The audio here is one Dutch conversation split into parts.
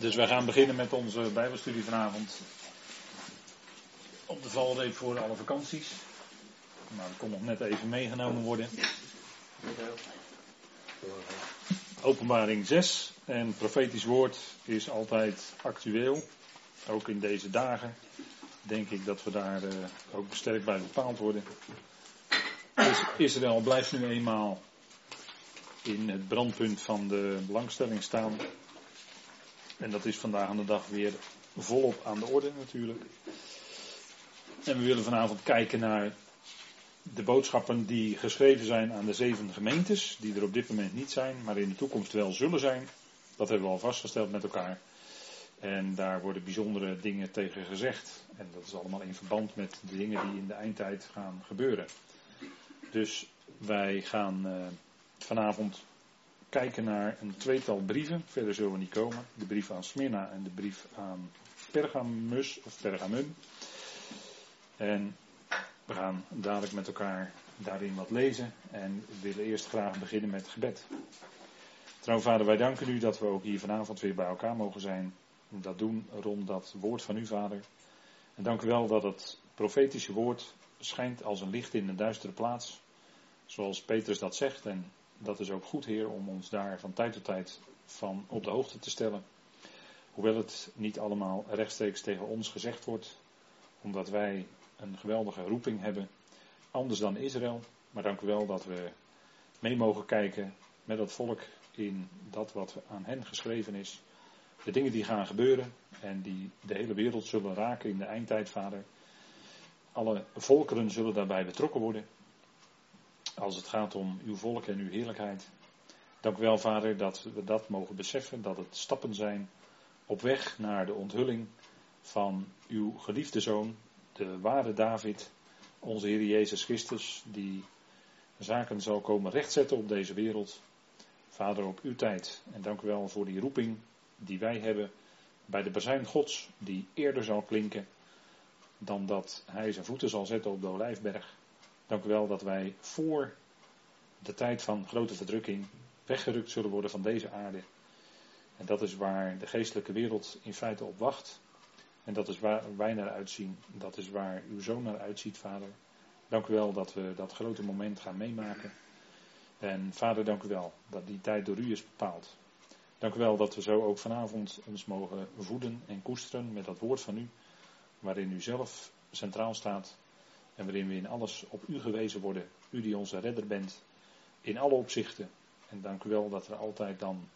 Dus wij gaan beginnen met onze Bijbelstudie vanavond. Op de valreep voor alle vakanties. Maar dat kon nog net even meegenomen worden. Openbaring 6 en profetisch woord is altijd actueel. Ook in deze dagen denk ik dat we daar uh, ook sterk bij bepaald worden. Israël blijft nu eenmaal in het brandpunt van de belangstelling staan. En dat is vandaag aan de dag weer volop aan de orde natuurlijk. En we willen vanavond kijken naar de boodschappen die geschreven zijn aan de zeven gemeentes, die er op dit moment niet zijn, maar in de toekomst wel zullen zijn. Dat hebben we al vastgesteld met elkaar. En daar worden bijzondere dingen tegen gezegd. En dat is allemaal in verband met de dingen die in de eindtijd gaan gebeuren. Dus wij gaan uh, vanavond kijken naar een tweetal brieven. Verder zullen we niet komen. De brief aan Smyrna en de brief aan Pergamus of Pergamum. En we gaan dadelijk met elkaar daarin wat lezen. En we willen eerst graag beginnen met gebed. Trouw vader, wij danken u dat we ook hier vanavond weer bij elkaar mogen zijn. Dat doen rond dat woord van u, vader. En dank u wel dat het profetische woord schijnt als een licht in een duistere plaats. Zoals Petrus dat zegt. En dat is ook goed, Heer, om ons daar van tijd tot tijd van op de hoogte te stellen. Hoewel het niet allemaal rechtstreeks tegen ons gezegd wordt, omdat wij een geweldige roeping hebben, anders dan Israël. Maar dank u wel dat we mee mogen kijken met dat volk in dat wat aan hen geschreven is. De dingen die gaan gebeuren en die de hele wereld zullen raken in de eindtijd, Vader. Alle volkeren zullen daarbij betrokken worden als het gaat om uw volk en uw heerlijkheid. Dank u wel, Vader, dat we dat mogen beseffen, dat het stappen zijn op weg naar de onthulling van uw geliefde zoon, de ware David, onze Heer Jezus Christus, die zaken zal komen rechtzetten op deze wereld. Vader, op uw tijd. En dank u wel voor die roeping die wij hebben bij de bezuin Gods, die eerder zal klinken dan dat hij zijn voeten zal zetten op de Olijfberg. Dank u wel dat wij voor de tijd van grote verdrukking weggerukt zullen worden van deze aarde. En dat is waar de geestelijke wereld in feite op wacht. En dat is waar wij naar uitzien. Dat is waar uw zoon naar uitziet, vader. Dank u wel dat we dat grote moment gaan meemaken. En vader, dank u wel dat die tijd door u is bepaald. Dank u wel dat we zo ook vanavond ons mogen voeden en koesteren met dat woord van u. Waarin u zelf centraal staat. En waarin we in alles op u gewezen worden. U die onze redder bent. In alle opzichten. En dank u wel dat er altijd dan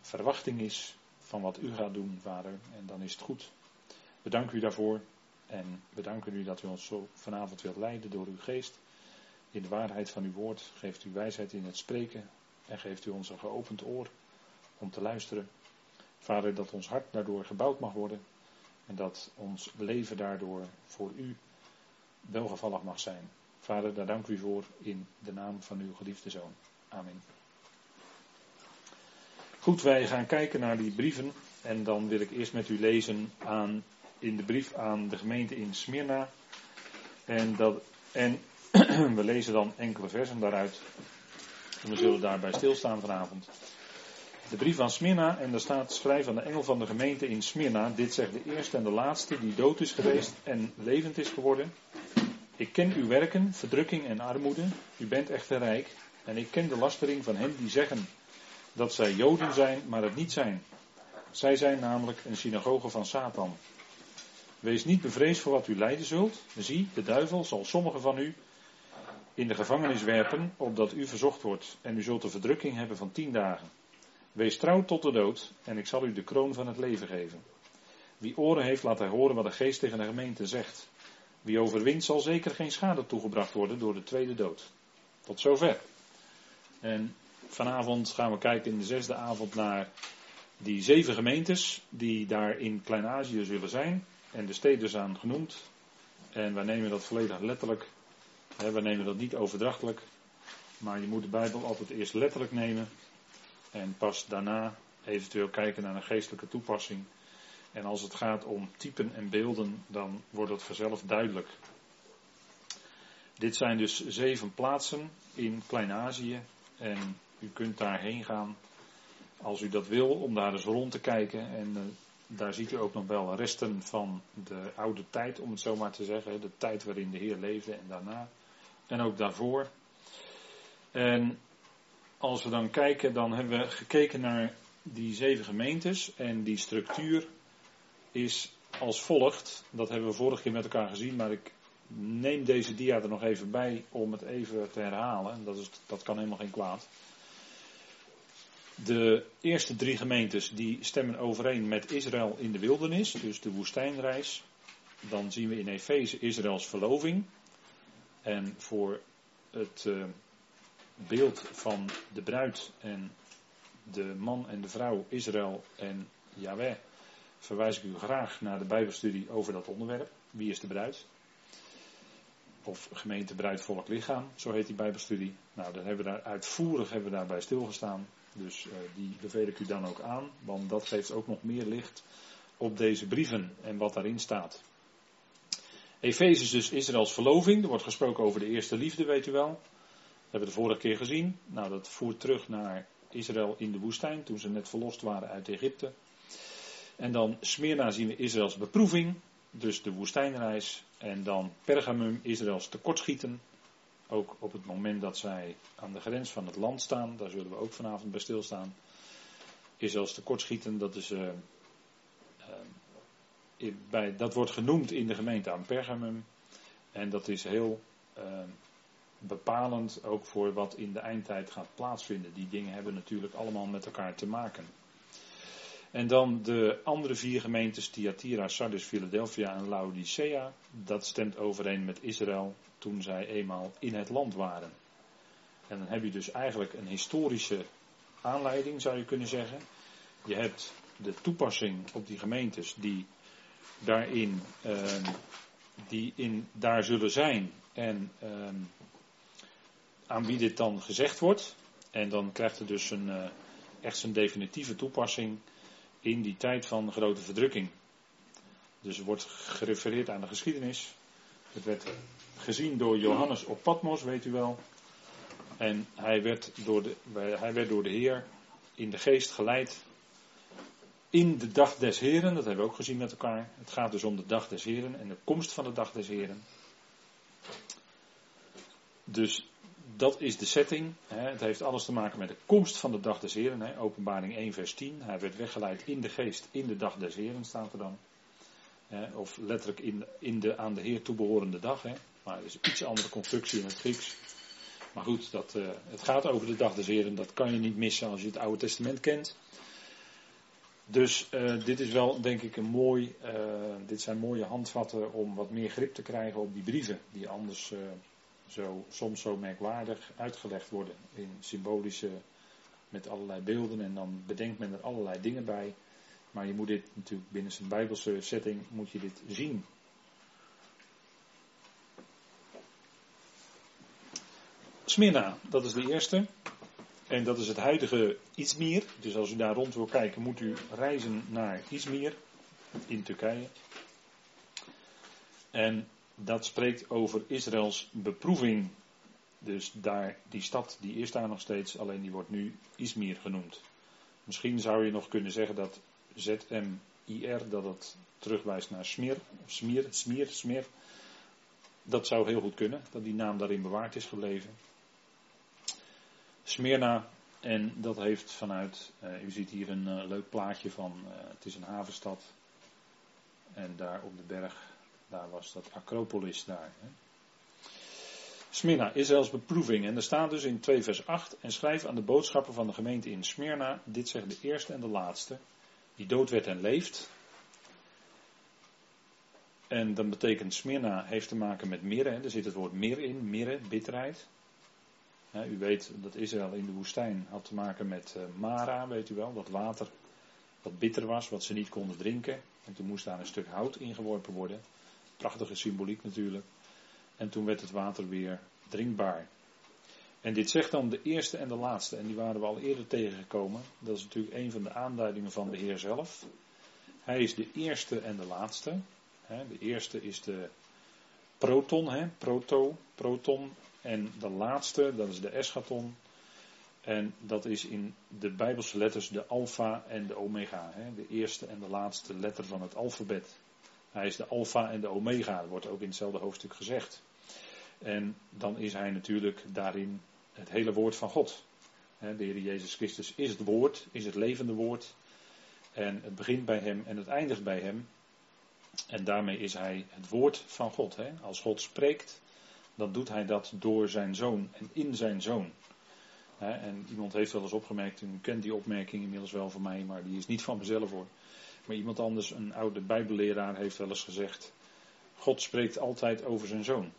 verwachting is van wat u gaat doen, vader. En dan is het goed. We danken u daarvoor. En we danken u dat u ons zo vanavond wilt leiden door uw geest. In de waarheid van uw woord. Geeft u wijsheid in het spreken. En geeft u ons een geopend oor om te luisteren. Vader, dat ons hart daardoor gebouwd mag worden. En dat ons leven daardoor voor u welgevallig mag zijn. Vader, daar dank u voor in de naam van uw geliefde zoon. Amen. Goed, wij gaan kijken naar die brieven. En dan wil ik eerst met u lezen aan, in de brief aan de gemeente in Smyrna. En, dat, en we lezen dan enkele versen daaruit. En we zullen daarbij stilstaan vanavond. De brief aan Smyrna, en daar staat schrijf aan de engel van de gemeente in Smyrna. Dit zegt de eerste en de laatste die dood is geweest en levend is geworden. Ik ken uw werken, verdrukking en armoede. U bent echter rijk. En ik ken de lastering van hen die zeggen dat zij Joden zijn, maar het niet zijn. Zij zijn namelijk een synagoge van Satan. Wees niet bevreesd voor wat u lijden zult. Zie, de duivel zal sommigen van u in de gevangenis werpen, opdat u verzocht wordt. En u zult de verdrukking hebben van tien dagen. Wees trouw tot de dood, en ik zal u de kroon van het leven geven. Wie oren heeft, laat hij horen wat de geest tegen de gemeente zegt. Wie overwint zal zeker geen schade toegebracht worden door de tweede dood. Tot zover. En vanavond gaan we kijken in de zesde avond naar die zeven gemeentes die daar in Klein-Azië zullen zijn. En de steden zijn genoemd. En wij nemen dat volledig letterlijk. We nemen dat niet overdrachtelijk. Maar je moet de Bijbel altijd eerst letterlijk nemen. En pas daarna eventueel kijken naar een geestelijke toepassing. En als het gaat om typen en beelden, dan wordt het vanzelf duidelijk. Dit zijn dus zeven plaatsen in Klein-Azië. En u kunt daarheen gaan Als u dat wil, om daar eens rond te kijken. En uh, daar ziet u ook nog wel resten van de oude tijd, om het zo maar te zeggen. De tijd waarin de Heer leefde en daarna. En ook daarvoor. En als we dan kijken, dan hebben we gekeken naar die zeven gemeentes. En die structuur is als volgt. Dat hebben we vorige keer met elkaar gezien, maar ik neem deze dia er nog even bij om het even te herhalen. Dat, is, dat kan helemaal geen kwaad. De eerste drie gemeentes die stemmen overeen met Israël in de wildernis, dus de woestijnreis. Dan zien we in Efeze Israëls verloving. En voor het uh, beeld van de bruid en de man en de vrouw Israël en Yahweh verwijs ik u graag naar de Bijbelstudie over dat onderwerp. Wie is de bruid? Of gemeente bruid volk lichaam, zo heet die Bijbelstudie. Nou, daar hebben we daar uitvoerig hebben daarbij stilgestaan. Dus uh, die beveel ik u dan ook aan, want dat geeft ook nog meer licht op deze brieven en wat daarin staat. Efeze dus Israëls verloving. Er wordt gesproken over de eerste liefde, weet u wel. Hebben we de vorige keer gezien. Nou, dat voert terug naar Israël in de woestijn, toen ze net verlost waren uit Egypte. En dan Smyrna zien we Israëls beproeving, dus de woestijnreis. En dan Pergamum, Israëls tekortschieten. Ook op het moment dat zij aan de grens van het land staan, daar zullen we ook vanavond bij stilstaan. Israëls tekortschieten, dat is. Uh, uh, bij, dat wordt genoemd in de gemeente aan Pergamum. En dat is heel uh, bepalend ook voor wat in de eindtijd gaat plaatsvinden. Die dingen hebben natuurlijk allemaal met elkaar te maken. En dan de andere vier gemeentes, Thyatira, Sardis, Philadelphia en Laodicea. Dat stemt overeen met Israël toen zij eenmaal in het land waren. En dan heb je dus eigenlijk een historische aanleiding, zou je kunnen zeggen. Je hebt de toepassing op die gemeentes die daarin, uh, die in, daar zullen zijn en uh, aan wie dit dan gezegd wordt. En dan krijgt het dus een, uh, echt zijn definitieve toepassing in die tijd van grote verdrukking. Dus er wordt gerefereerd aan de geschiedenis. Het werd gezien door Johannes op Patmos, weet u wel. En hij werd door de, hij werd door de Heer in de geest geleid in de dag des Heren. Dat hebben we ook gezien met elkaar. Het gaat dus om de dag des Heren en de komst van de dag des Heren. Dus dat is de setting. Het heeft alles te maken met de komst van de dag des Heren. Openbaring 1 vers 10. Hij werd weggeleid in de geest in de dag des Heren staat er dan. Of letterlijk in, in de aan de Heer toebehorende dag. Maar het is een iets andere constructie in het Grieks. Maar goed, dat, uh, het gaat over de dag des Heren. Dat kan je niet missen als je het Oude Testament kent. Dus uh, dit is wel, denk ik, een mooi. Uh, dit zijn mooie handvatten om wat meer grip te krijgen op die brieven. Die anders zo, soms zo merkwaardig uitgelegd worden in symbolische, met allerlei beelden en dan bedenkt men er allerlei dingen bij. Maar je moet dit natuurlijk binnen zijn bijbelse setting moet je dit zien. Smyrna, dat is de eerste. En dat is het huidige Izmir. Dus als u daar rond wil kijken, moet u reizen naar Izmir in Turkije. En dat spreekt over Israëls beproeving. Dus daar, die stad die is daar nog steeds, alleen die wordt nu Izmir genoemd. Misschien zou je nog kunnen zeggen dat ZMIR, dat het terugwijst naar Smir, Smir, Smir. Dat zou heel goed kunnen, dat die naam daarin bewaard is gebleven. Smyrna, en dat heeft vanuit, uh, u ziet hier een uh, leuk plaatje van, uh, het is een havenstad. En daar op de berg daar was dat Acropolis daar. Hè. Smyrna, Israëls beproeving. En er staat dus in 2 vers 8. En schrijf aan de boodschappen van de gemeente in Smyrna. Dit zegt de eerste en de laatste. Die dood werd en leeft. En dan betekent Smyrna heeft te maken met mirre. Er zit het woord mir in. Mirre, bitterheid. u weet dat Israël in de woestijn had te maken met uh, Mara, weet u wel. Dat water wat bitter was, wat ze niet konden drinken. En toen moest daar een stuk hout ingeworpen worden. Prachtige symboliek natuurlijk. En toen werd het water weer drinkbaar. En dit zegt dan de eerste en de laatste. En die waren we al eerder tegengekomen. Dat is natuurlijk een van de aanduidingen van de Heer zelf. Hij is de eerste en de laatste. De eerste is de proton, proto, proton. En de laatste, dat is de eschaton. En dat is in de Bijbelse letters de alfa en de omega. De eerste en de laatste letter van het alfabet. Hij is de alfa en de omega, wordt ook in hetzelfde hoofdstuk gezegd. En dan is hij natuurlijk daarin het hele woord van God. De Heer Jezus Christus is het woord, is het levende woord. En het begint bij hem en het eindigt bij hem. En daarmee is hij het woord van God. Als God spreekt, dan doet hij dat door zijn zoon en in zijn zoon. En iemand heeft wel eens opgemerkt, u kent die opmerking inmiddels wel van mij, maar die is niet van mezelf hoor. Maar iemand anders, een oude bijbelleraar, heeft wel eens gezegd, God spreekt altijd over zijn zoon.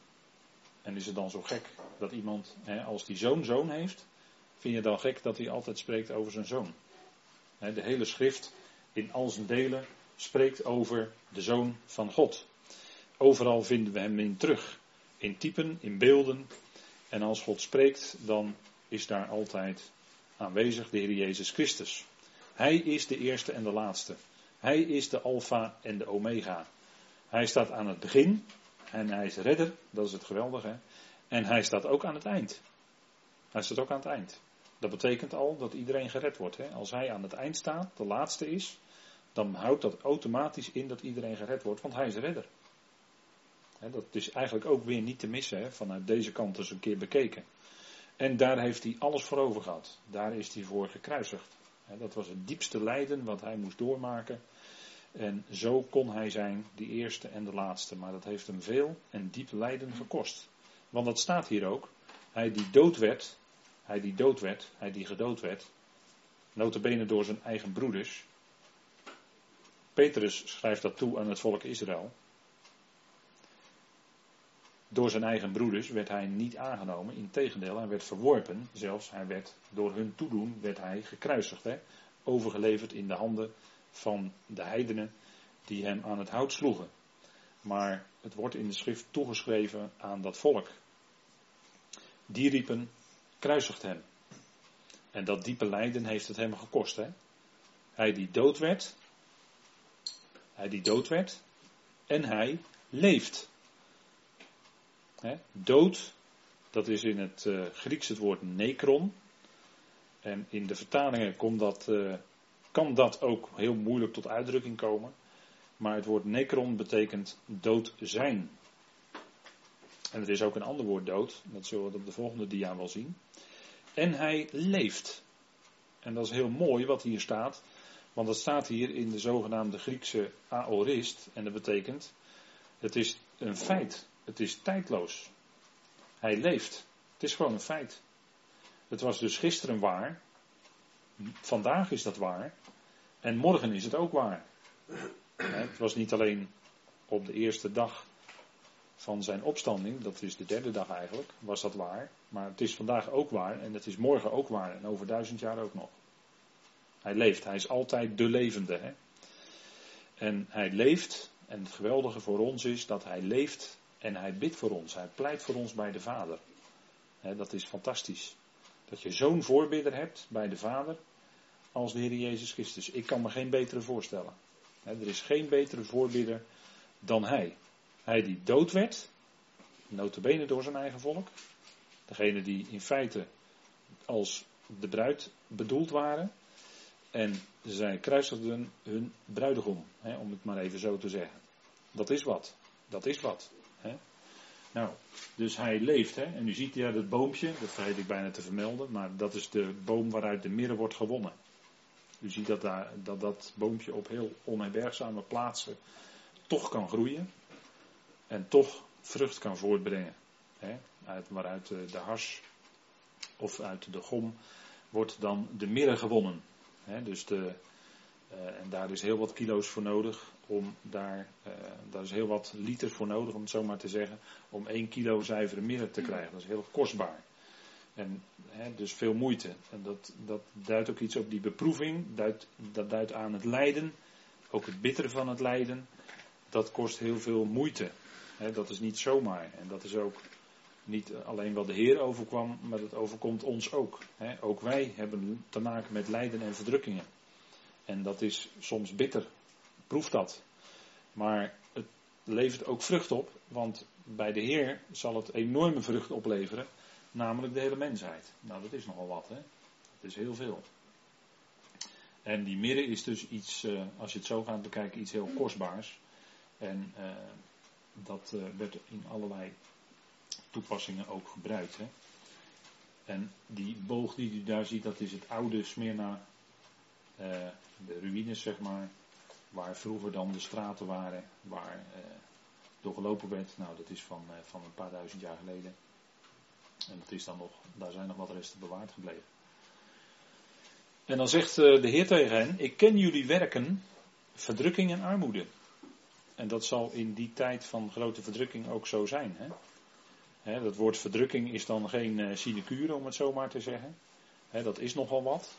En is het dan zo gek dat iemand, als die zoon zoon heeft, vind je dan gek dat hij altijd spreekt over zijn zoon? De hele schrift in al zijn delen spreekt over de zoon van God. Overal vinden we hem in terug. In typen, in beelden. En als God spreekt, dan is daar altijd aanwezig de Heer Jezus Christus. Hij is de eerste en de laatste. Hij is de Alpha en de Omega. Hij staat aan het begin en hij is redder, dat is het geweldige. En hij staat ook aan het eind. Hij staat ook aan het eind. Dat betekent al dat iedereen gered wordt. Hè? Als hij aan het eind staat, de laatste is, dan houdt dat automatisch in dat iedereen gered wordt, want hij is redder. dat is eigenlijk ook weer niet te missen, hè? vanuit deze kant eens een keer bekeken. En daar heeft hij alles voor over gehad. Daar is hij voor gekruisigd. Dat was het diepste lijden wat hij moest doormaken. En zo kon hij zijn, de eerste en de laatste. Maar dat heeft hem veel en diep lijden gekost. Want dat staat hier ook. Hij die dood werd, hij die dood werd, hij die gedood werd. Notabene door zijn eigen broeders. Petrus schrijft dat toe aan het volk Israël. Door zijn eigen broeders werd hij niet aangenomen. Integendeel, hij werd verworpen. Zelfs hij werd door hun toedoen werd hij gekruisigd. Hè? Overgeleverd in de handen van de heidenen die hem aan het hout sloegen. Maar het wordt in de schrift toegeschreven aan dat volk. Die riepen, kruisigt hem. En dat diepe lijden heeft het hem gekost. Hè? Hij die dood werd, hij die dood werd, en hij leeft. Dood, dat is in het uh, Grieks het woord nekron. En in de vertalingen komt dat, uh, kan dat ook heel moeilijk tot uitdrukking komen. Maar het woord nekron betekent dood zijn. En het is ook een ander woord dood. Dat zullen we op de volgende dia wel zien. En hij leeft. En dat is heel mooi wat hier staat. Want dat staat hier in de zogenaamde Griekse aorist. En dat betekent, het is een feit. Het is tijdloos. Hij leeft. Het is gewoon een feit. Het was dus gisteren waar. Vandaag is dat waar. En morgen is het ook waar. Het was niet alleen op de eerste dag van zijn opstanding, dat is de derde dag eigenlijk, was dat waar. Maar het is vandaag ook waar en het is morgen ook waar en over duizend jaar ook nog. Hij leeft, hij is altijd de levende. Hè? En hij leeft, en het geweldige voor ons is dat hij leeft en hij bidt voor ons. Hij pleit voor ons bij de Vader. dat is fantastisch. Dat je zo'n voorbidder hebt bij de Vader als de Heer Jezus Christus. Ik kan me geen betere voorstellen. er is geen betere voorbidder dan hij. Hij die dood werd, notabene door zijn eigen volk. Degene die in feite als de bruid bedoeld waren. En zij kruisigden hun bruidegom, om het maar even zo te zeggen. Dat is wat. Dat is wat. Nou, dus hij leeft. Hè? En u ziet ja dat boompje, dat vergeet ik bijna te vermelden, maar dat is de boom waaruit de mirre wordt gewonnen. U ziet dat daar, dat, dat boompje op heel onherbergzame plaatsen toch kan groeien en toch vrucht kan voortbrengen. Hè? Uit, waaruit de, de hars of uit de gom wordt dan de mirre gewonnen. Hè? Dus de, uh, en daar is heel wat kilo's voor nodig om daar, uh, daar is heel wat liter voor nodig, om het zo maar te zeggen, om 1 kilo zuivere mirre te krijgen. Dat is heel kostbaar. En hè, dus veel moeite. En dat, dat duidt ook iets op die beproeving, dat duidt aan het lijden, ook het bittere van het lijden. Dat kost heel veel moeite. Hè, dat is niet zomaar. En dat is ook niet alleen wat de Heer overkwam, maar dat overkomt ons ook. Hè. Ook wij hebben te maken met lijden en verdrukkingen. En dat is soms bitter. Proef dat. Maar het levert ook vrucht op, want bij de Heer zal het enorme vrucht opleveren, namelijk de hele mensheid. Nou, dat is nogal wat, hè? Dat is heel veel. En die mirre is dus iets, eh, als je het zo gaat bekijken, iets heel kostbaars. En uh, dat uh, werd in allerlei toepassingen ook gebruikt. Hè. En die boog die u daar ziet, dat is het oude Smyrna, de ruïnes zeg maar, waar vroeger dan de straten waren, waar door gelopen werd. Nou, dat is van, van een paar duizend jaar geleden. En dat is dan nog, daar zijn nog wat resten bewaard gebleven. En dan zegt de Heer tegen hen: Ik ken jullie werken, verdrukking en armoede. En dat zal in die tijd van grote verdrukking ook zo zijn. Hè? dat woord verdrukking is dan geen uh, sinecure, om het zo maar te zeggen. dat is nogal wat.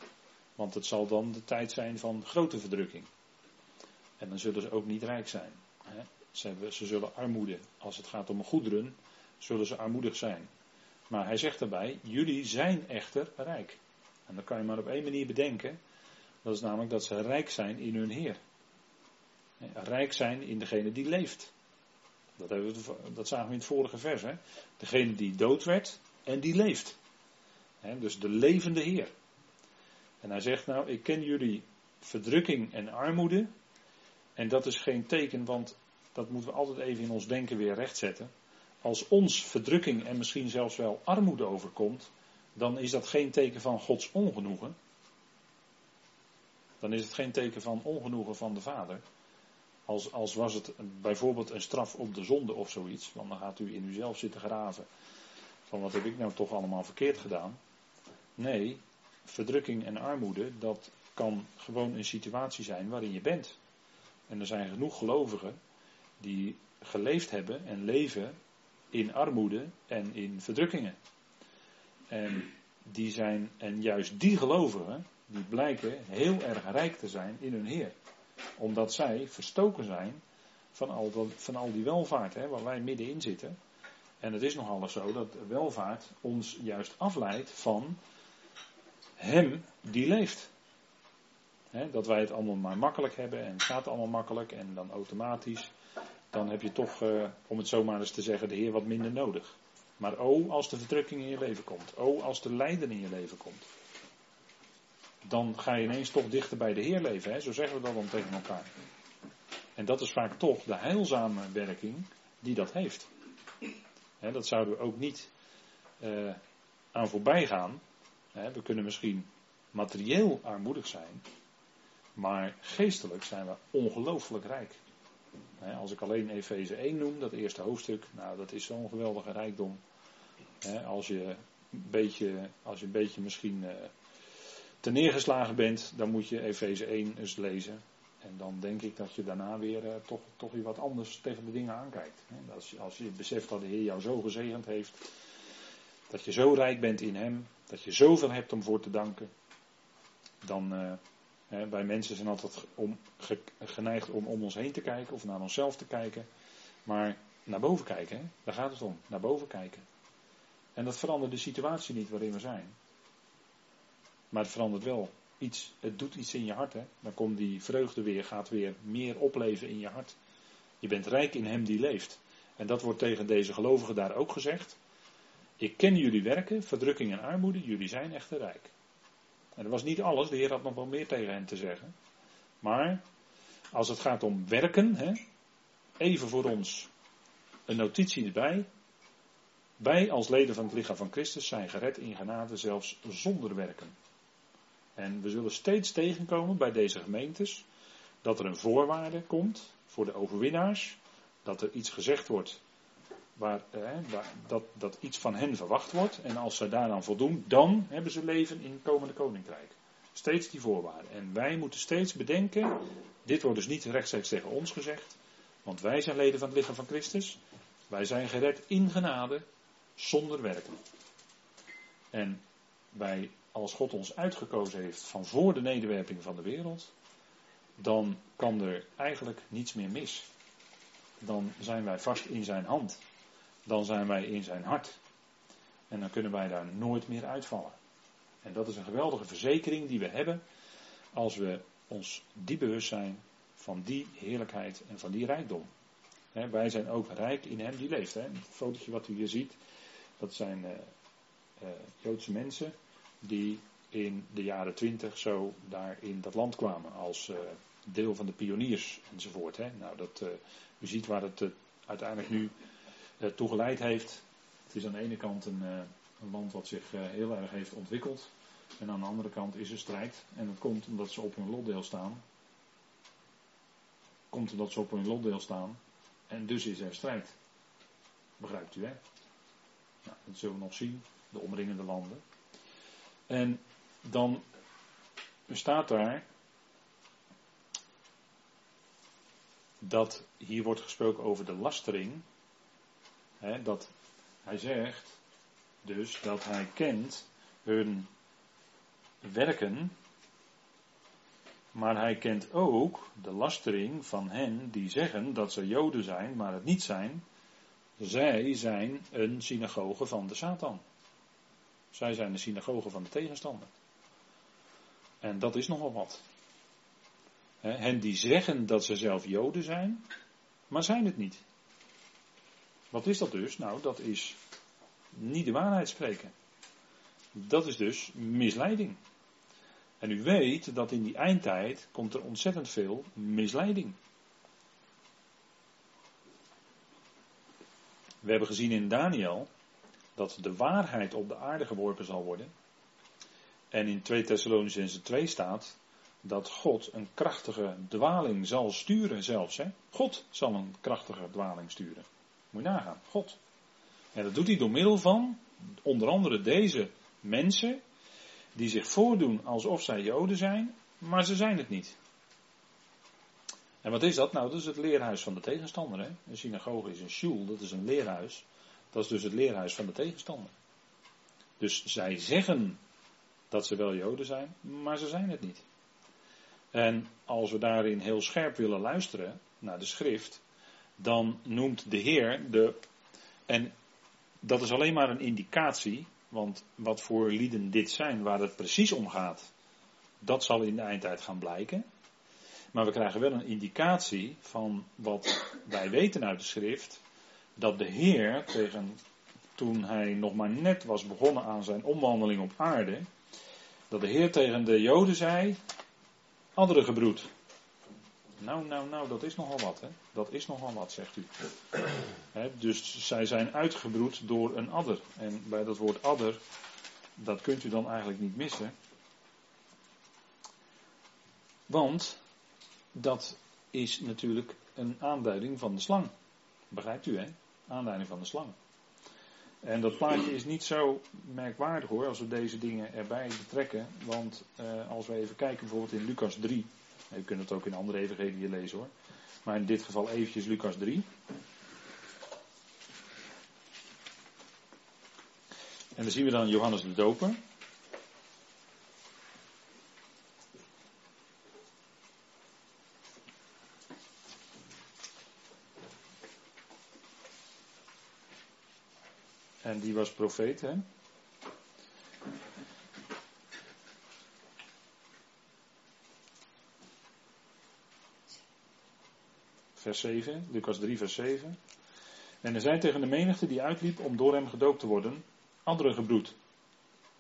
Want het zal dan de tijd zijn van grote verdrukking. En dan zullen ze ook niet rijk zijn. Ze, hebben, ze zullen armoede, als het gaat om goederen, zullen ze armoedig zijn. Maar hij zegt daarbij, jullie zijn echter rijk. En dat kan je maar op één manier bedenken. Dat is namelijk dat ze rijk zijn in hun Heer. Rijk zijn in degene die leeft. Dat, hebben we, dat zagen we in het vorige vers. Hè? Degene die dood werd en die leeft. dus de levende Heer. En hij zegt nou, ik ken jullie verdrukking en armoede. En dat is geen teken, want dat moeten we altijd even in ons denken weer rechtzetten. Als ons verdrukking en misschien zelfs wel armoede overkomt, dan is dat geen teken van Gods ongenoegen. Dan is het geen teken van ongenoegen van de Vader. Als, als was het bijvoorbeeld een straf op de zonde of zoiets, want dan gaat u in uzelf zitten graven. Van wat heb ik nou toch allemaal verkeerd gedaan? Nee, verdrukking en armoede, dat kan gewoon een situatie zijn waarin je bent. En er zijn genoeg gelovigen die geleefd hebben en leven in armoede en in verdrukkingen. En die zijn, en juist die gelovigen, die blijken heel erg rijk te zijn in hun Heer. Omdat zij verstoken zijn van al, dat, van al die welvaart, hè, waar wij middenin zitten. En het is nog alles zo dat welvaart ons juist afleidt van Hem die leeft. dat wij het allemaal maar makkelijk hebben en het gaat allemaal makkelijk en dan automatisch. Dan heb je toch, eh, om het zomaar eens te zeggen, de Heer wat minder nodig. Maar o, als de verdrukking in je leven komt. O, als de lijden in je leven komt. Dan ga je ineens toch dichter bij de Heer leven. Hè? Zo zeggen we dat dan tegen elkaar. En dat is vaak toch de heilzame werking die dat heeft. Hè, dat zouden we ook niet uh, aan voorbij gaan. Hè, we kunnen misschien materieel armoedig zijn. Maar geestelijk zijn we ongelooflijk rijk. Als ik alleen Efeze 1 noem, dat eerste hoofdstuk, nou dat is zo'n geweldige rijkdom. Als je een beetje, als je een beetje misschien uh, te neergeslagen bent, dan moet je Efeze 1 eens lezen. En dan denk ik dat je daarna weer uh, toch, toch weer wat anders tegen de dingen aankijkt. Als, je, als je beseft dat de Heer jou zo gezegend heeft, dat je zo rijk bent in Hem, dat je zoveel hebt om voor te danken, dan, wij mensen zijn altijd om, geneigd om om ons heen te kijken of naar onszelf te kijken. Maar naar boven kijken, daar gaat het om. Naar boven kijken. En dat verandert de situatie niet waarin we zijn. Maar het verandert wel iets. Het doet iets in je hart. Dan komt die vreugde weer, gaat weer meer opleven in je hart. Je bent rijk in hem die leeft. En dat wordt tegen deze gelovigen daar ook gezegd. Ik ken jullie werken, verdrukking en armoede, jullie zijn echter rijk. En dat was niet alles, de Heer had nog wel meer tegen hen te zeggen. Maar als het gaat om werken, hè, even voor ons een notitie erbij. Wij als leden van het lichaam van Christus zijn gered in genade zelfs zonder werken. En we zullen steeds tegenkomen bij deze gemeentes dat er een voorwaarde komt voor de overwinnaars. Dat er iets gezegd wordt waar, dat, dat iets van hen verwacht wordt. En als ze daaraan voldoen, dan hebben ze leven in het komende koninkrijk. Steeds die voorwaarden. En wij moeten steeds bedenken, dit wordt dus niet rechtstreeks tegen ons gezegd, want wij zijn leden van het lichaam van Christus. Wij zijn gered in genade, zonder werken. En wij, als God ons uitgekozen heeft van voor de nederwerping van de wereld, dan kan er eigenlijk niets meer mis. Dan zijn wij vast in zijn hand dan zijn wij in zijn hart. En dan kunnen wij daar nooit meer uitvallen. En dat is een geweldige verzekering die we hebben als we ons diep bewust zijn van die heerlijkheid en van die rijkdom. wij zijn ook rijk in hem die leeft. He, het fotootje wat u hier ziet, dat zijn uh, uh, Joodse mensen die in de jaren twintig zo daar in dat land kwamen als uh, deel van de pioniers enzovoort. Nou, dat, u ziet waar het uiteindelijk nu toe geleid heeft. Het is aan de ene kant een, een land wat zich heel erg heeft ontwikkeld. En aan de andere kant is er strijd. En dat komt omdat ze op hun lotdeel staan. Komt omdat ze op hun lotdeel staan. En dus is er strijd. Begrijpt u hè? Nou, dat zullen we nog zien. De omringende landen. En dan staat daar dat hier wordt gesproken over de lastering. Dat hij zegt dus dat hij kent hun werken, maar hij kent ook de lastering van hen die zeggen dat ze Joden zijn, maar het niet zijn. Zij zijn een synagoge van de Satan. Zij zijn de synagoge van de tegenstander. En dat is nogal wat. Hen die zeggen dat ze zelf Joden zijn, maar zijn het niet. Wat is dat dus? Nou, dat is niet de waarheid spreken. Dat is dus misleiding. En u weet dat in die eindtijd komt er ontzettend veel misleiding. We hebben gezien in Daniel dat de waarheid op de aarde geworpen zal worden. En in 2 Thessalonicense 2 staat dat God een krachtige dwaling zal sturen zelfs. Hè? God zal een krachtige dwaling sturen. Moet je nagaan, God. En dat doet hij door middel van onder andere deze mensen die zich voordoen alsof zij Joden zijn, maar ze zijn het niet. En wat is dat? Nou, dat is het leerhuis van de tegenstander. Hè? Een synagoge is een shul, dat is een leerhuis. Dat is dus het leerhuis van de tegenstander. Dus zij zeggen dat ze wel Joden zijn, maar ze zijn het niet. En als we daarin heel scherp willen luisteren naar de schrift, dan noemt de Heer de. En dat is alleen maar een indicatie want wat voor lieden dit zijn, waar het precies om gaat, dat zal in de eindtijd gaan blijken. Maar we krijgen wel een indicatie van wat wij weten uit de schrift. Dat de Heer tegen, toen hij nog maar net was begonnen aan zijn omwandeling op aarde. Dat de Heer tegen de Joden zei, andere gebroed. Nou, nou, nou, dat is nogal wat, hè? Dat is nogal wat, zegt u. dus zij zijn uitgebroed door een adder. En bij dat woord adder, dat kunt u dan eigenlijk niet missen. Want dat is natuurlijk een aanduiding van de slang. Begrijpt u, hè? Aanduiding van de slang. En dat plaatje is niet zo merkwaardig hoor, als we deze dingen erbij betrekken. Want eh, als we even kijken bijvoorbeeld in Lucas 3. Je kunt het ook in andere evangelieën lezen hoor. Maar in dit geval eventjes Lucas 3. En dan zien we dan Johannes de Doper. En die was profeet, hè? Vers 7, Lucas 3, vers 7. En er zei tegen de menigte die uitliep om door hem gedoopt te worden, andere gebroed.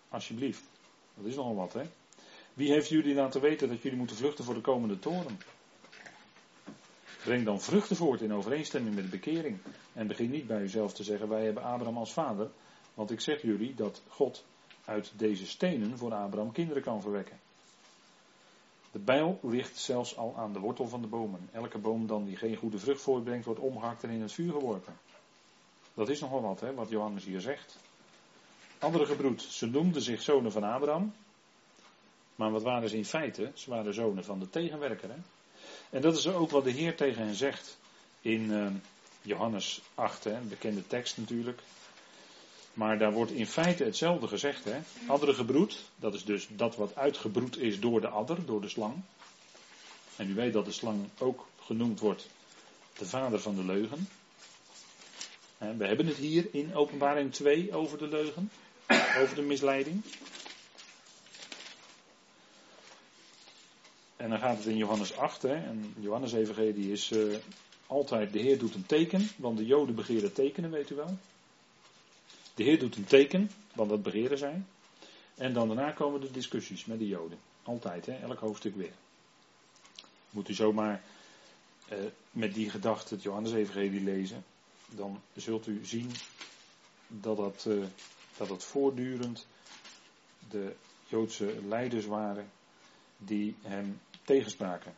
Alsjeblieft. Dat is nogal wat, hè? Wie heeft jullie laten weten dat jullie moeten vluchten voor de komende toren? Breng dan vruchten voort in overeenstemming met de bekering. En begin niet bij uzelf te zeggen: Wij hebben Abraham als vader. Want ik zeg jullie dat God uit deze stenen voor Abraham kinderen kan verwekken. De bijl ligt zelfs al aan de wortel van de bomen. Elke boom dan die geen goede vrucht voortbrengt, wordt omgehakt en in het vuur geworpen. Dat is nogal wat, hè, wat Johannes hier zegt. Andere gebroed, ze noemden zich zonen van Abraham. Maar wat waren ze in feite? Ze waren zonen van de tegenwerker. Hè? En dat is ook wat de Heer tegen hen zegt in uh, Johannes 8, hè, een bekende tekst natuurlijk. Maar daar wordt in feite hetzelfde gezegd. Hè? Andere gebroed, dat is dus dat wat uitgebroed is door de adder, door de slang. En u weet dat de slang ook genoemd wordt de vader van de leugen. We hebben het hier in Openbaring 2 over de leugen, over de misleiding. En dan gaat het in Johannes 8, hè, en Johannes Evangelie is uh, altijd, de Heer doet een teken, want de Joden begeren tekenen, weet u wel. De Heer doet een teken, want dat begeren zij. En dan daarna komen de discussies met de Joden. Altijd, hè? elk hoofdstuk weer. Moet u zomaar eh, met die gedachte het Johannes-evangelie lezen. Dan zult u zien dat dat, eh, dat het voortdurend de Joodse leiders waren die hem tegenspraken.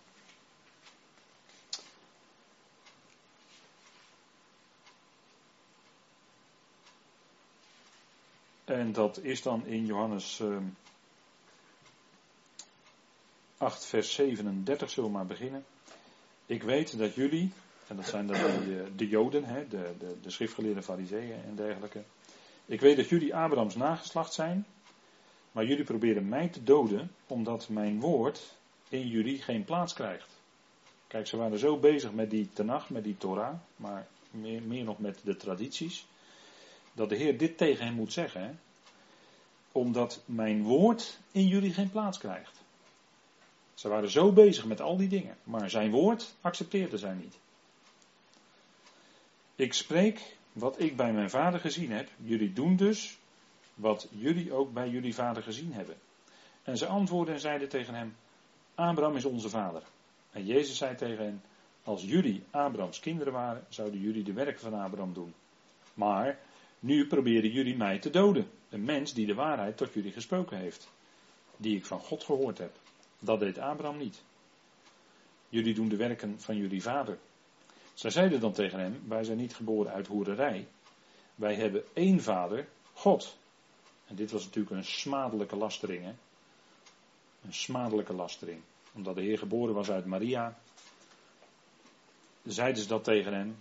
En dat is dan in Johannes 8, ehm, vers 37, zullen we maar beginnen. Ik weet dat jullie, en dat zijn dan de, eh, de Joden, hè, de, de, de schriftgeleerde fariseeën en dergelijke. Ik weet dat jullie Abrahams nageslacht zijn, maar jullie proberen mij te doden, omdat mijn woord in jullie geen plaats krijgt. Kijk, ze waren zo bezig met die Tanach, met die Torah, maar meer, meer nog met de tradities dat de Heer dit tegen hem moet zeggen. Omdat mijn woord in jullie geen plaats krijgt. Ze waren zo bezig met al die dingen, maar zijn woord accepteerden zij niet. Ik spreek wat ik bij mijn vader gezien heb. Jullie doen dus wat jullie ook bij jullie vader gezien hebben. En ze antwoordden en zeiden tegen hem: Abraham is onze vader. En Jezus zei tegen hen: Als jullie Abrahams kinderen waren, zouden jullie de werken van Abraham doen. Maar nu proberen jullie mij te doden. Een mens die de waarheid tot jullie gesproken heeft. Die ik van God gehoord heb. Dat deed Abraham niet. Jullie doen de werken van jullie vader. Zij zeiden dan tegen hem: Wij zijn niet geboren uit hoererij. Wij hebben één vader, God. En dit was natuurlijk een smadelijke lastering. Hè? Een smadelijke lastering. Omdat de Heer geboren was uit Maria. Zeiden ze dat tegen hem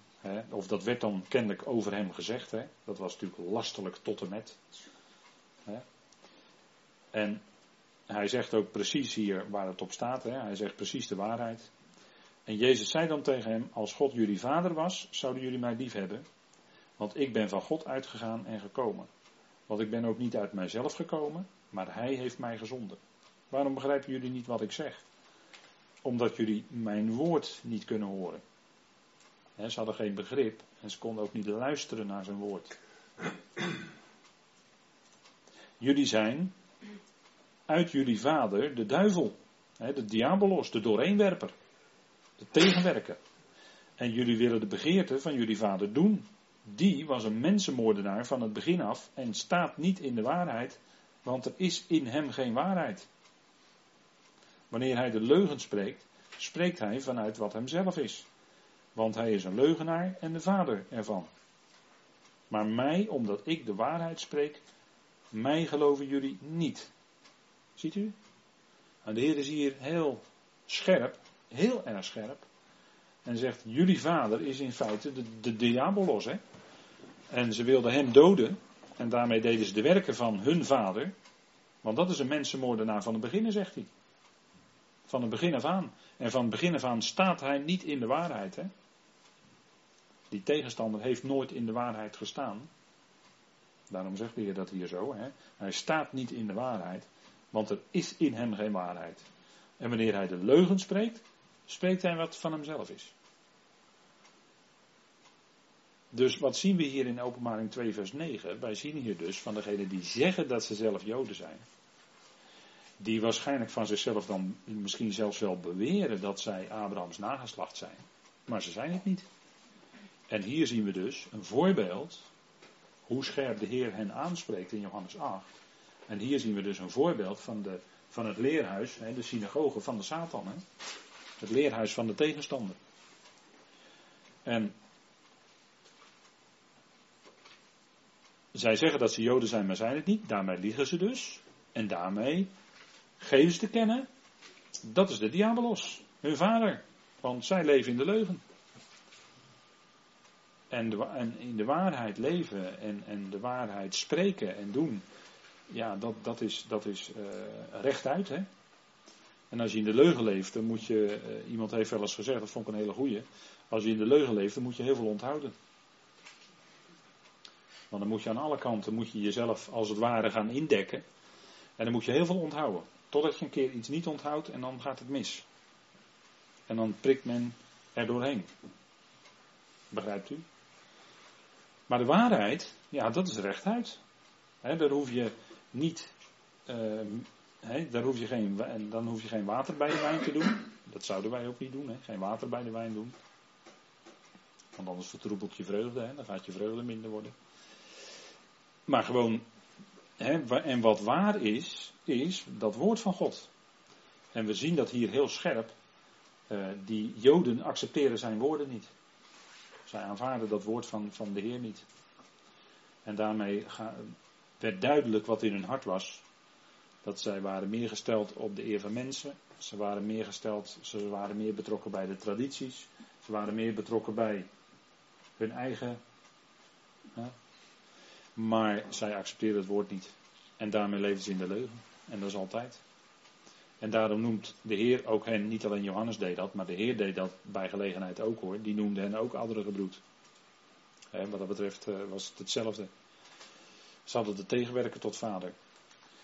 of dat werd dan kennelijk over hem gezegd. Dat was natuurlijk lastelijk tot en met. En hij zegt ook precies hier waar het op staat. Hij zegt precies de waarheid. En Jezus zei dan tegen hem: Als God jullie vader was, zouden jullie mij lief hebben. Want ik ben van God uitgegaan en gekomen. Want ik ben ook niet uit mijzelf gekomen, maar Hij heeft mij gezonden. Waarom begrijpen jullie niet wat ik zeg? Omdat jullie mijn woord niet kunnen horen ze hadden geen begrip en ze konden ook niet luisteren naar zijn woord. Jullie zijn uit jullie vader de duivel, de diabolos, de doorheenwerper, de tegenwerker. En jullie willen de begeerte van jullie vader doen. Die was een mensenmoordenaar van het begin af en staat niet in de waarheid, want er is in hem geen waarheid. Wanneer hij de leugen spreekt, spreekt hij vanuit wat hem zelf is. Want hij is een leugenaar en de vader ervan. Maar mij, omdat ik de waarheid spreek, mij geloven jullie niet. Ziet u? En de Heer is hier heel scherp, heel erg scherp. En zegt, jullie vader is in feite de, de diabolos. Hè? En ze wilden hem doden. En daarmee deden ze de werken van hun vader. Want dat is een mensenmoordenaar van het begin, zegt hij. Van het begin af aan. En van het begin af aan staat hij niet in de waarheid. Hè? Die tegenstander heeft nooit in de waarheid gestaan. Daarom zegt de dat hier zo. Hè? Hij staat niet in de waarheid, want er is in hem geen waarheid. En wanneer hij de leugen spreekt, spreekt hij wat van hemzelf is. Dus wat zien we hier in Openbaring 2, vers 9? Wij zien hier dus van degenen die zeggen dat ze zelf Joden zijn. Die waarschijnlijk van zichzelf dan misschien zelfs wel beweren dat zij Abrahams nageslacht zijn. Maar ze zijn het niet. En hier zien we dus een voorbeeld hoe scherp de Heer hen aanspreekt in Johannes 8. En hier zien we dus een voorbeeld van, de, van het leerhuis, de synagoge van de Satan. Het leerhuis van de tegenstander. En zij zeggen dat ze Joden zijn, maar zijn het niet. Daarmee liegen ze dus. En daarmee geven ze te kennen. Dat is de diabolos, hun vader. Want zij leven in de leugen en, en, in de waarheid leven en, en de waarheid spreken en doen, ja, dat, dat is, dat is uh, rechtuit. Hè? En als je in de leugen leeft, dan moet je, uh, iemand heeft wel eens gezegd, dat vond ik een hele goeie, als je in de leugen leeft, dan moet je heel veel onthouden. Want dan moet je aan alle kanten moet je jezelf als het ware gaan indekken. En dan moet je heel veel onthouden. Totdat je een keer iets niet onthoudt en dan gaat het mis. En dan prikt men er doorheen. Begrijpt u? Maar de waarheid, ja, dat is rechtuit. He, daar hoef je niet uh, daar hoef je geen, dan hoef je geen water bij de wijn te doen. Dat zouden wij ook niet doen, geen water bij de wijn doen. Want anders vertroebelt je vreugde, dan gaat je vreugde minder worden. Maar gewoon, en wat waar is, is dat woord van God. En we zien dat hier heel scherp. Uh, die Joden accepteren zijn woorden niet. Zij aanvaarden dat woord van, van de Heer niet. En daarmee werd duidelijk wat in hun hart was. Dat zij waren meer gesteld op de eer van mensen. Ze waren meer gesteld, ze waren meer betrokken bij de tradities. Ze waren meer betrokken bij hun eigen. Hè? Maar zij accepteerden het woord niet. En daarmee leven ze in de leugen. En dat is altijd. En daarom noemt de Heer ook hen, niet alleen Johannes deed dat, maar de Heer deed dat bij gelegenheid ook hoor. Die noemde hen ook oudere gebroed. wat dat betreft eh, was het hetzelfde. Ze hadden de tegenwerker tot vader.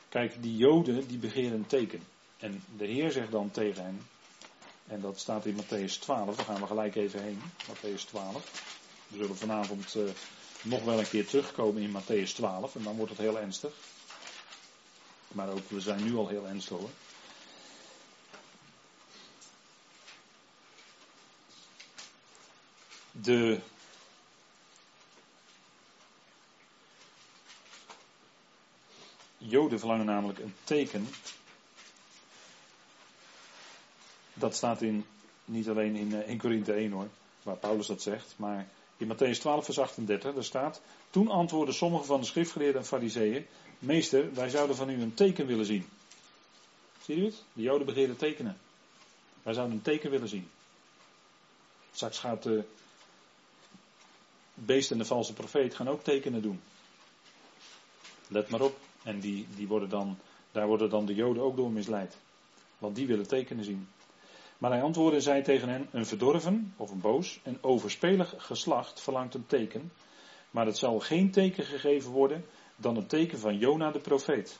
Kijk, die Joden die begeren een teken. En de Heer zegt dan tegen hen, en dat staat in Matthäus 12, daar gaan we gelijk even heen, Matthäus 12. We zullen vanavond uh, nog wel een keer terugkomen in Matthäus 12 en dan wordt het heel ernstig. Maar ook, we zijn nu al heel ernstig hoor. De Joden verlangen namelijk een teken. Dat staat in, niet alleen in, eh, in Korinthe 1 hoor, waar Paulus dat zegt, maar in Matthäus 12 vers 38, daar staat, toen antwoordden sommige van de schriftgeleerden en fariseeën, meester, wij zouden van u een teken willen zien. Zie je het? De Joden begeerden tekenen. Wij zouden een teken willen zien. Straks gaat de beest en de valse profeet gaan ook tekenen doen. Let maar op. En die, die worden dan, daar worden dan de Joden ook door misleid. Want die willen tekenen zien. Maar hij antwoordde en zei tegen hen: Een verdorven of een boos en overspelig geslacht verlangt een teken. Maar het zal geen teken gegeven worden dan het teken van Jona de profeet.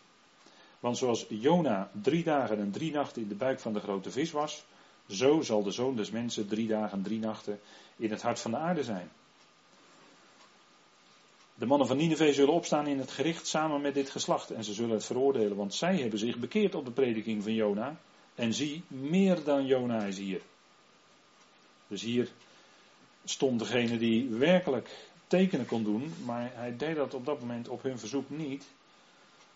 Want zoals Jona drie dagen en drie nachten in de buik van de grote vis was, zo zal de zoon des mensen drie dagen en drie nachten in het hart van de aarde zijn. De mannen van Nineveh zullen opstaan in het gericht samen met dit geslacht en ze zullen het veroordelen, want zij hebben zich bekeerd op de prediking van Jona. En zie, meer dan Jona is hier. Dus hier stond degene die werkelijk tekenen kon doen, maar hij deed dat op dat moment op hun verzoek niet.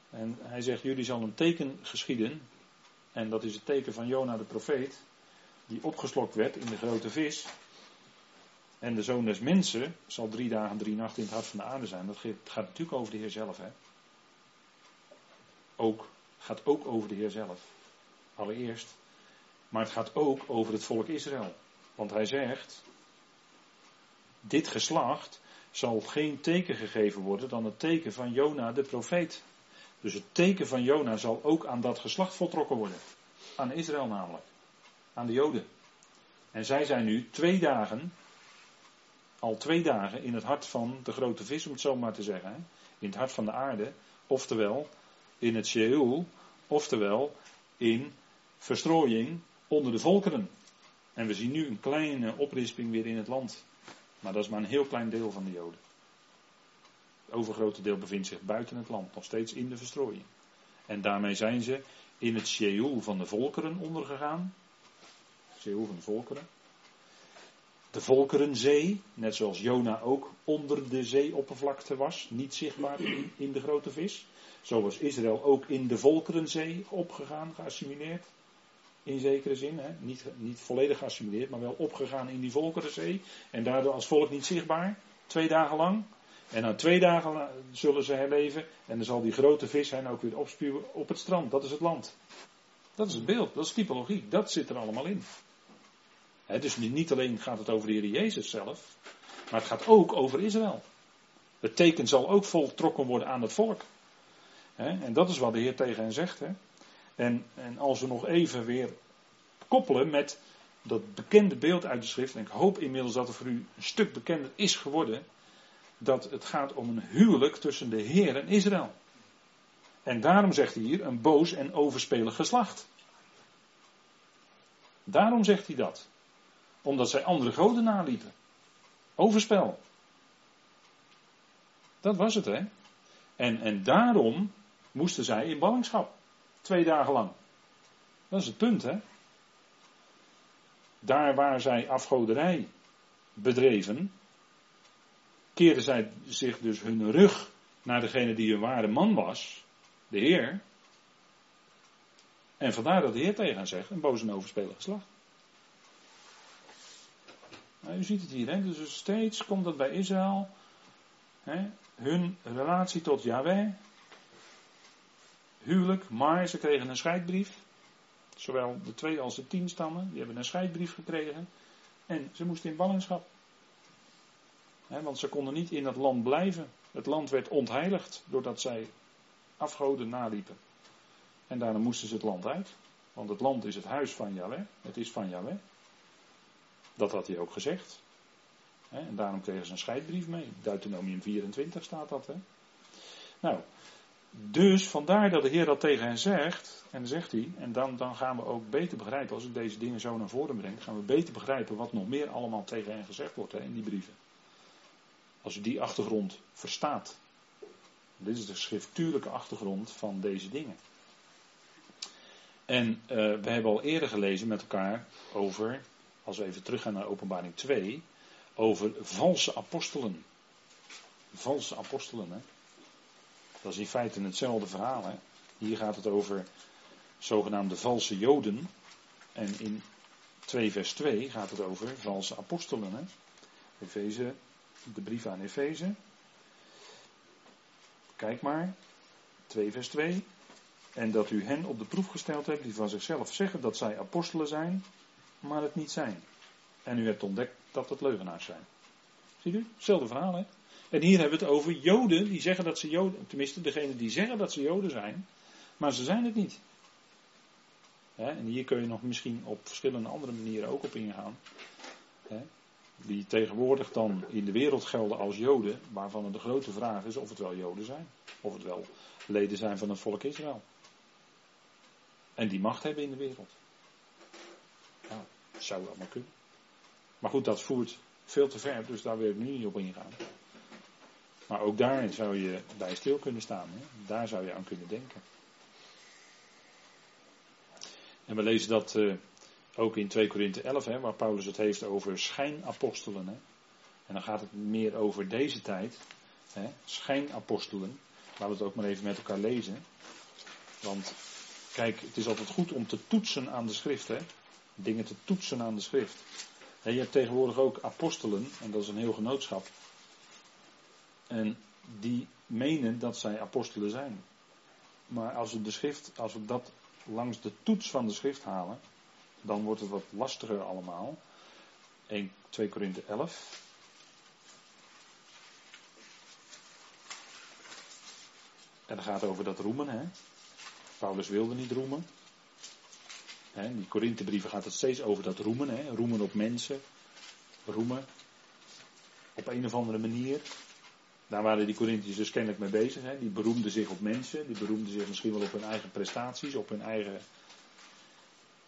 En hij zegt, jullie zal een teken geschieden, en dat is het teken van Jona de profeet, die opgeslokt werd in de grote vis. En de zoon des mensen zal drie dagen, drie nachten in het hart van de aarde zijn. Dat gaat natuurlijk over de Heer zelf. Hè? Ook, gaat ook over de Heer zelf. Allereerst. Maar het gaat ook over het volk Israël. Want hij zegt, dit geslacht zal geen teken gegeven worden dan het teken van Jona de profeet. Dus het teken van Jona zal ook aan dat geslacht voltrokken worden. Aan Israël namelijk. Aan de Joden. En zij zijn nu twee dagen al twee dagen in het hart van de grote vis, om het zo maar te zeggen. In het hart van de aarde, oftewel in het Sheol, oftewel in verstrooiing onder de volkeren. En we zien nu een kleine oprisping weer in het land. Maar dat is maar een heel klein deel van de Joden. Het overgrote deel bevindt zich buiten het land, nog steeds in de verstrooiing. En daarmee zijn ze in het Sheol van de volkeren ondergegaan. Sheol van de volkeren de volkerenzee, net zoals Jona ook onder de zeeoppervlakte was, niet zichtbaar in, in de grote vis. Zo was Israël ook in de volkerenzee opgegaan, geassimileerd. In zekere zin, hè? Niet, niet volledig geassimileerd, maar wel opgegaan in die volkerenzee. En daardoor als volk niet zichtbaar, twee dagen lang. En na twee dagen zullen ze herleven en dan zal die grote vis hen ook weer opspuwen op het strand. Dat is het land. Dat is het beeld, dat is typologie, dat zit er allemaal in dus niet alleen gaat het over de Heer Jezus zelf, maar het gaat ook over Israël. Het teken zal ook voltrokken worden aan het volk. en dat is wat de Heer tegen hen zegt. En, en als we nog even weer koppelen met dat bekende beeld uit de schrift, en ik hoop inmiddels dat het voor u een stuk bekender is geworden, dat het gaat om een huwelijk tussen de Heer en Israël. En daarom zegt hij hier een boos en overspelig geslacht. Daarom zegt hij dat omdat zij andere goden naliepen. Overspel. Dat was het, hè? En, en daarom moesten zij in ballingschap. Twee dagen lang. Dat is het punt, hè? Daar waar zij afgoderij bedreven, keerden zij zich dus hun rug naar degene die hun ware man was, de Heer. En vandaar dat de Heer tegen hen zegt, een boze en overspelige geslacht. Nou, u ziet het hier, hè? dus steeds komt dat bij Israël, hè? hun relatie tot Yahweh, huwelijk, maar ze kregen een scheidbrief. Zowel de twee als de tien stammen, die hebben een scheidbrief gekregen. En ze moesten in ballingschap. want ze konden niet in dat land blijven. Het land werd ontheiligd doordat zij afgoden naliepen. En daarna moesten ze het land uit. Want het land is het huis van Yahweh. Het is van Yahweh. Dat had hij ook gezegd. En daarom kregen ze een scheidbrief mee. Deuteronomium 24 staat dat. Hè? Nou, dus vandaar dat de Heer dat tegen hen zegt. En dan zegt hij, en dan, dan gaan we ook beter begrijpen, als ik deze dingen zo naar voren breng, gaan we beter begrijpen wat nog meer allemaal tegen hen gezegd wordt hè, in die brieven. Als u die achtergrond verstaat. Dit is de schriftuurlijke achtergrond van deze dingen. En uh, we hebben al eerder gelezen met elkaar over, als we even teruggaan naar openbaring 2, over valse apostelen. Valse apostelen, hè. Dat is in feite hetzelfde verhaal. Hier gaat het over zogenaamde valse joden. En in 2 vers 2 gaat het over valse apostelen. Hè? Efeze, de brief aan Efeze. Kijk maar, 2 vers 2. En dat u hen op de proef gesteld hebt die van zichzelf zeggen dat zij apostelen zijn, maar het niet zijn. En u hebt ontdekt dat het leugenaars zijn. Ziet u? Hetzelfde verhaal, hè? En hier hebben we het over Joden die zeggen dat ze Joden, tenminste degene die zeggen dat ze Joden zijn, maar ze zijn het niet. en hier kun je nog misschien op verschillende andere manieren ook op ingaan. die tegenwoordig dan in de wereld gelden als Joden, waarvan de grote vraag is of het wel Joden zijn. Of het wel leden zijn van het volk Israël. En die macht hebben in de wereld. Dat zou allemaal kunnen. Maar goed, dat voert veel te ver, dus daar wil ik nu niet op ingaan. Maar ook daar zou je bij stil kunnen staan. Hè? Daar zou je aan kunnen denken. En we lezen dat uh, ook in 2 Korinthe 11, hè, waar Paulus het heeft over schijnapostelen. Hè? En dan gaat het meer over deze tijd. Hè? Schijnapostelen. Laten we het ook maar even met elkaar lezen. Want kijk, het is altijd goed om te toetsen aan de schrift. Hè? Dingen te toetsen aan de schrift. je hebt tegenwoordig ook apostelen, en dat is een heel genootschap. En die menen dat zij apostelen zijn. Maar als we de schrift, als we dat langs de toets van de schrift halen, dan wordt het wat lastiger allemaal. 1, 2 Korinthe 11. En dan gaat over dat roemen. Hè? Paulus wilde niet roemen. In die Korinthebrieven gaat het steeds over dat roemen. Roemen op mensen. Roemen. Op een of andere manier. Daar waren die Corinthiërs dus kennelijk mee bezig. Die beroemden zich op mensen, die beroemden zich misschien wel op hun eigen prestaties, op hun eigen.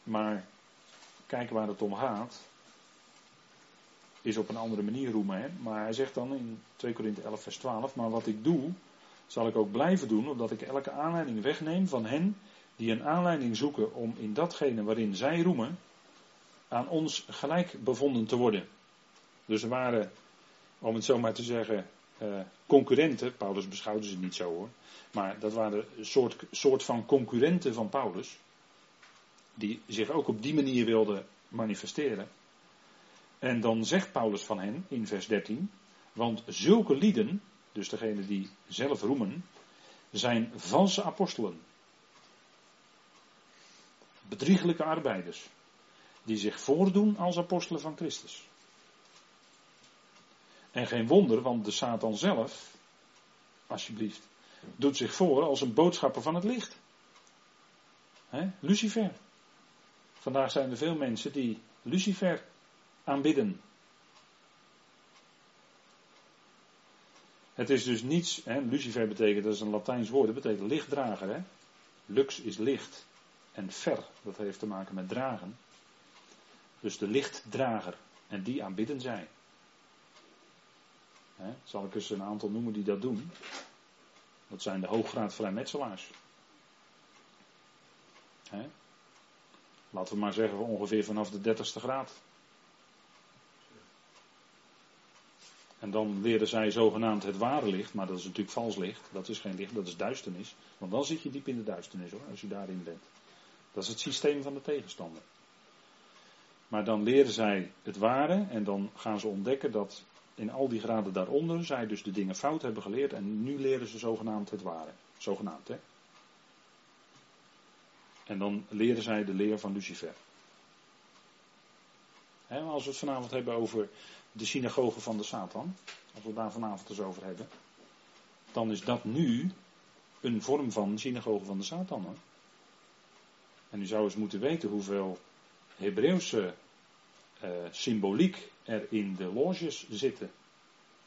Maar kijk waar het om gaat, is op een andere manier roemen. Hè. Maar hij zegt dan in 2 Korinthe 11, vers 12: Maar wat ik doe, zal ik ook blijven doen, omdat ik elke aanleiding wegneem van hen die een aanleiding zoeken om in datgene waarin zij roemen, aan ons gelijk bevonden te worden. Dus er waren, om het zo maar te zeggen, uh, concurrenten. Paulus beschouwde ze niet zo hoor. Maar dat waren een soort, soort van concurrenten van Paulus. Die zich ook op die manier wilden manifesteren. En dan zegt Paulus van hen in vers 13. Want zulke lieden, dus degene die zelf roemen, zijn valse apostelen. Bedrieglijke arbeiders. Die zich voordoen als apostelen van Christus. En geen wonder, want de Satan zelf, alsjeblieft, doet zich voor als een boodschapper van het licht. Lucifer. Vandaag zijn er veel mensen die Lucifer aanbidden. Het is dus niets, Lucifer betekent, dat is een Latijns woord, dat betekent lichtdrager. Hè? Lux is licht. En ver, dat heeft te maken met dragen. Dus de lichtdrager. En die aanbidden zij. Zal ik eens een aantal noemen die dat doen. Dat zijn de hooggraad vrijmetselaars. Hè? Laten we maar zeggen ongeveer vanaf de dertigste graad. En dan leren zij zogenaamd het ware licht, maar dat is natuurlijk vals licht. Dat is geen licht, dat is duisternis. Want dan zit je diep in de duisternis hoor, als je daarin bent. Dat is het systeem van de tegenstander. Maar dan leren zij het ware en dan gaan ze ontdekken dat in al die graden daaronder zij dus de dingen fout hebben geleerd en nu leren ze zogenaamd het ware. Zogenaamd, hè. En dan leren zij de leer van Lucifer. He, als we het vanavond hebben over de synagoge van de Satan, als we daar vanavond eens over hebben, dan is dat nu een vorm van synagoge van de Satan. Hoor. En u zou eens moeten weten hoeveel Hebreeuwse uh, symboliek er in de loges zitten.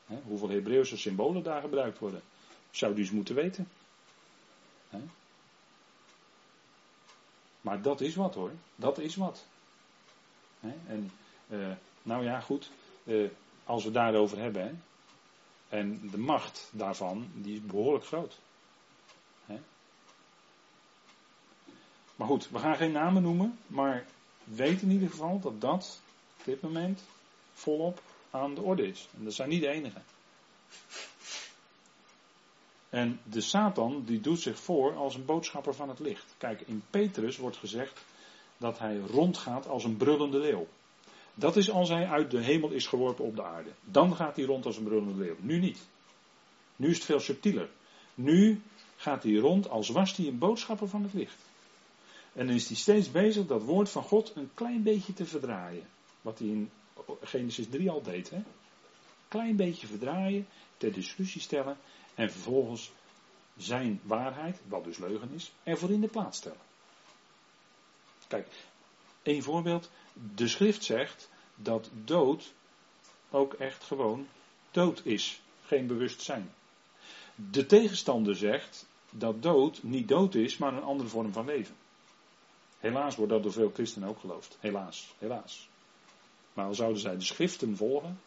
hoeveel Hebreeuwse symbolen daar gebruikt worden. Zou u eens moeten weten. Maar dat is wat hoor. Dat is wat. En uh, nou ja, goed. Uh, als we daarover hebben. En de macht daarvan, die is behoorlijk groot. Maar goed, we gaan geen namen noemen. Maar weet in ieder geval dat dat op dit moment volop aan de orde is. En dat zijn niet de enige. En de Satan die doet zich voor als een boodschapper van het licht. Kijk, in Petrus wordt gezegd dat hij rondgaat als een brullende leeuw. Dat is als hij uit de hemel is geworpen op de aarde. Dan gaat hij rond als een brullende leeuw. Nu niet. Nu is het veel subtieler. Nu gaat hij rond als was hij een boodschapper van het licht. En dan is hij steeds bezig dat woord van God een klein beetje te verdraaien. Wat hij in Genesis 3 al deed. Hè? Klein beetje verdraaien, ter discussie stellen en vervolgens zijn waarheid, wat dus leugen is, ervoor in de plaats stellen. Kijk, één voorbeeld. De schrift zegt dat dood ook echt gewoon dood is. Geen bewustzijn. De tegenstander zegt dat dood niet dood is, maar een andere vorm van leven. Helaas wordt dat door veel christenen ook geloofd. Helaas, helaas. Maar al zouden zij de schriften volgen,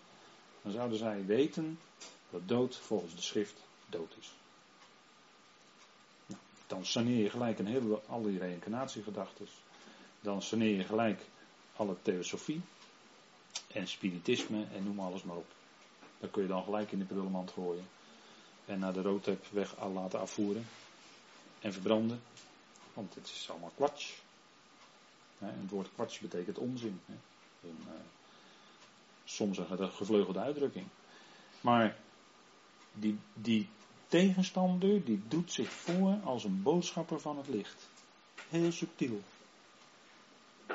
dan zouden zij weten dat dood volgens de schrift dood is. Nou, dan saneer je gelijk een hele, al die reïncarnatiegedachten. Dan saneer je gelijk alle theosofie en spiritisme en noem alles maar op. Dan kun je dan gelijk in de prullenmand gooien. En naar de roodtep weg laten afvoeren. En verbranden. Want het is allemaal kwats. Het woord kwats betekent onzin. Een, uh, soms een gevleugelde uitdrukking. Maar die, die tegenstander die doet zich voor als een boodschapper van het licht. Heel subtiel.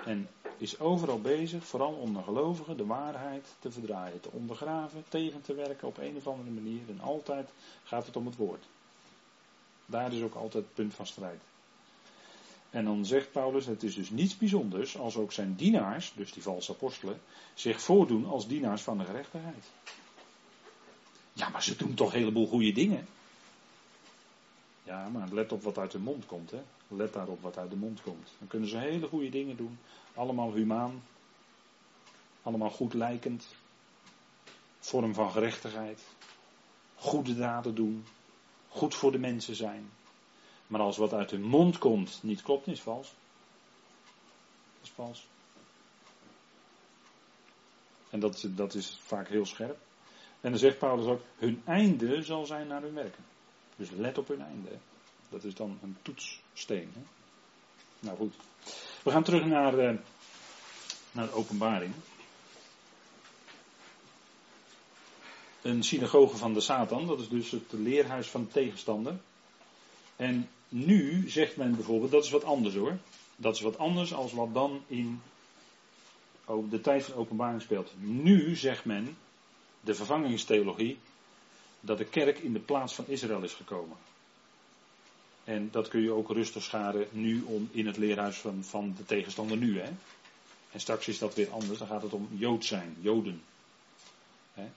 En is overal bezig, vooral onder gelovigen, de waarheid te verdraaien, te ondergraven, tegen te werken op een of andere manier. En altijd gaat het om het woord. Daar is ook altijd het punt van strijd. En dan zegt Paulus, het is dus niets bijzonders als ook zijn dienaars, dus die valse apostelen, zich voordoen als dienaars van de gerechtigheid. Ja, maar ze doen toch een heleboel goede dingen. Ja, maar let op wat uit de mond komt. Hè. Let daarop wat uit de mond komt. Dan kunnen ze hele goede dingen doen. Allemaal humaan. Allemaal goed lijkend. Vorm van gerechtigheid. Goede daden doen. Goed voor de mensen zijn. Maar als wat uit hun mond komt niet klopt, is vals. Is vals. En dat, dat is vaak heel scherp. En dan zegt Paulus ook, hun einde zal zijn naar hun werken. Dus let op hun einde. Dat is dan een toetssteen. Hè? Nou goed. We gaan terug naar, uh, naar de openbaring. Een synagoge van de Satan, dat is dus het leerhuis van de tegenstander. En nu zegt men bijvoorbeeld, dat is wat anders hoor. Dat is wat anders als wat dan in de tijd van openbaring speelt. Nu zegt men, de vervangingstheologie, dat de kerk in de plaats van Israël is gekomen. En dat kun je ook rustig scharen nu om in het leerhuis van, van de tegenstander nu. Hè? En straks is dat weer anders, dan gaat het om Jood zijn, Joden. Hè?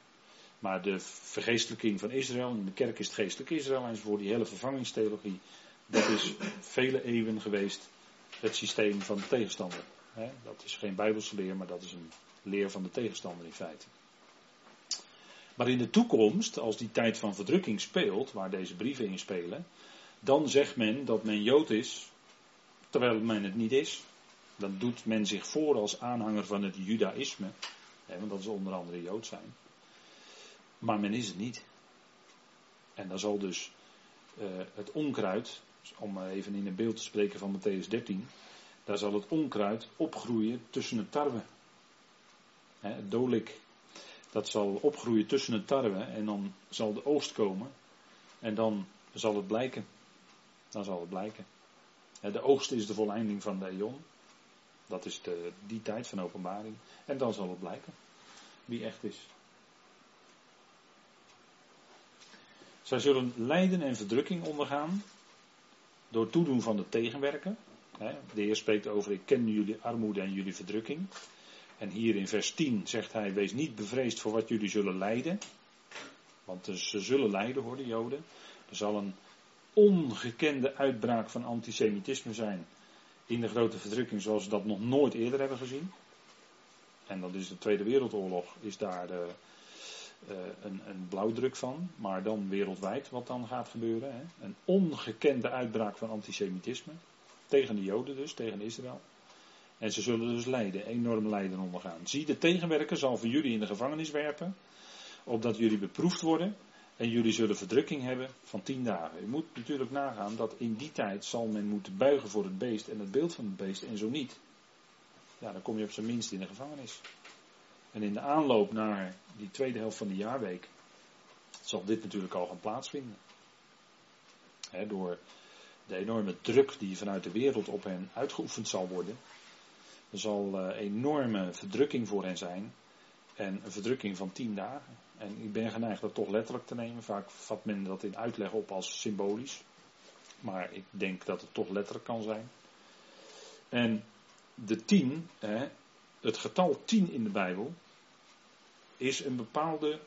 Maar de vergeestelijking van Israël, in de kerk is het geestelijk Israël enzovoort, die hele vervangingstheologie, dat is vele eeuwen geweest het systeem van de tegenstander. Dat is geen bijbelse leer, maar dat is een leer van de tegenstander in feite. Maar in de toekomst, als die tijd van verdrukking speelt, waar deze brieven in spelen, dan zegt men dat men Jood is terwijl men het niet is. Dan doet men zich voor als aanhanger van het judaïsme, want dat is onder andere Jood zijn. Maar men is het niet. En dan zal dus uh, het onkruid, om even in een beeld te spreken van Matthäus 13, daar zal het onkruid opgroeien tussen het tarwe. het dolik, dat zal opgroeien tussen het tarwe en dan zal de oogst komen en dan zal het blijken. Dan zal het blijken. De oogst is de volleinding van de eon. Dat is de, die tijd van openbaring. En dan zal het blijken wie echt is. Zij zullen lijden en verdrukking ondergaan door toedoen van de tegenwerken. De Heer spreekt over, ik ken jullie armoede en jullie verdrukking. En hier in vers 10 zegt hij, wees niet bevreesd voor wat jullie zullen lijden. Want ze zullen lijden hoor, de Joden. Er zal een ongekende uitbraak van antisemitisme zijn in de grote verdrukking zoals we dat nog nooit eerder hebben gezien. En dat is de Tweede Wereldoorlog, is daar uh, een, een, blauwdruk van, maar dan wereldwijd wat dan gaat gebeuren. Hè. Een ongekende uitbraak van antisemitisme. Tegen de Joden dus, tegen Israël. En ze zullen dus lijden, enorm lijden ondergaan. Zie, de tegenwerker zal voor jullie in de gevangenis werpen, opdat jullie beproefd worden. En jullie zullen verdrukking hebben van tien dagen. Je moet natuurlijk nagaan dat in die tijd zal men moeten buigen voor het beest en het beeld van het beest en zo niet. Ja, dan kom je op zijn minst in de gevangenis. En in de aanloop naar die tweede helft van de jaarweek zal dit natuurlijk al gaan plaatsvinden. door de enorme druk die vanuit de wereld op hen uitgeoefend zal worden. Er zal uh, enorme verdrukking voor hen zijn. En een verdrukking van tien dagen. En ik ben geneigd dat toch letterlijk te nemen. Vaak vat men dat in uitleg op als symbolisch. Maar ik denk dat het toch letterlijk kan zijn. En de tien, hè, het getal tien in de Bijbel, is een bepaalde,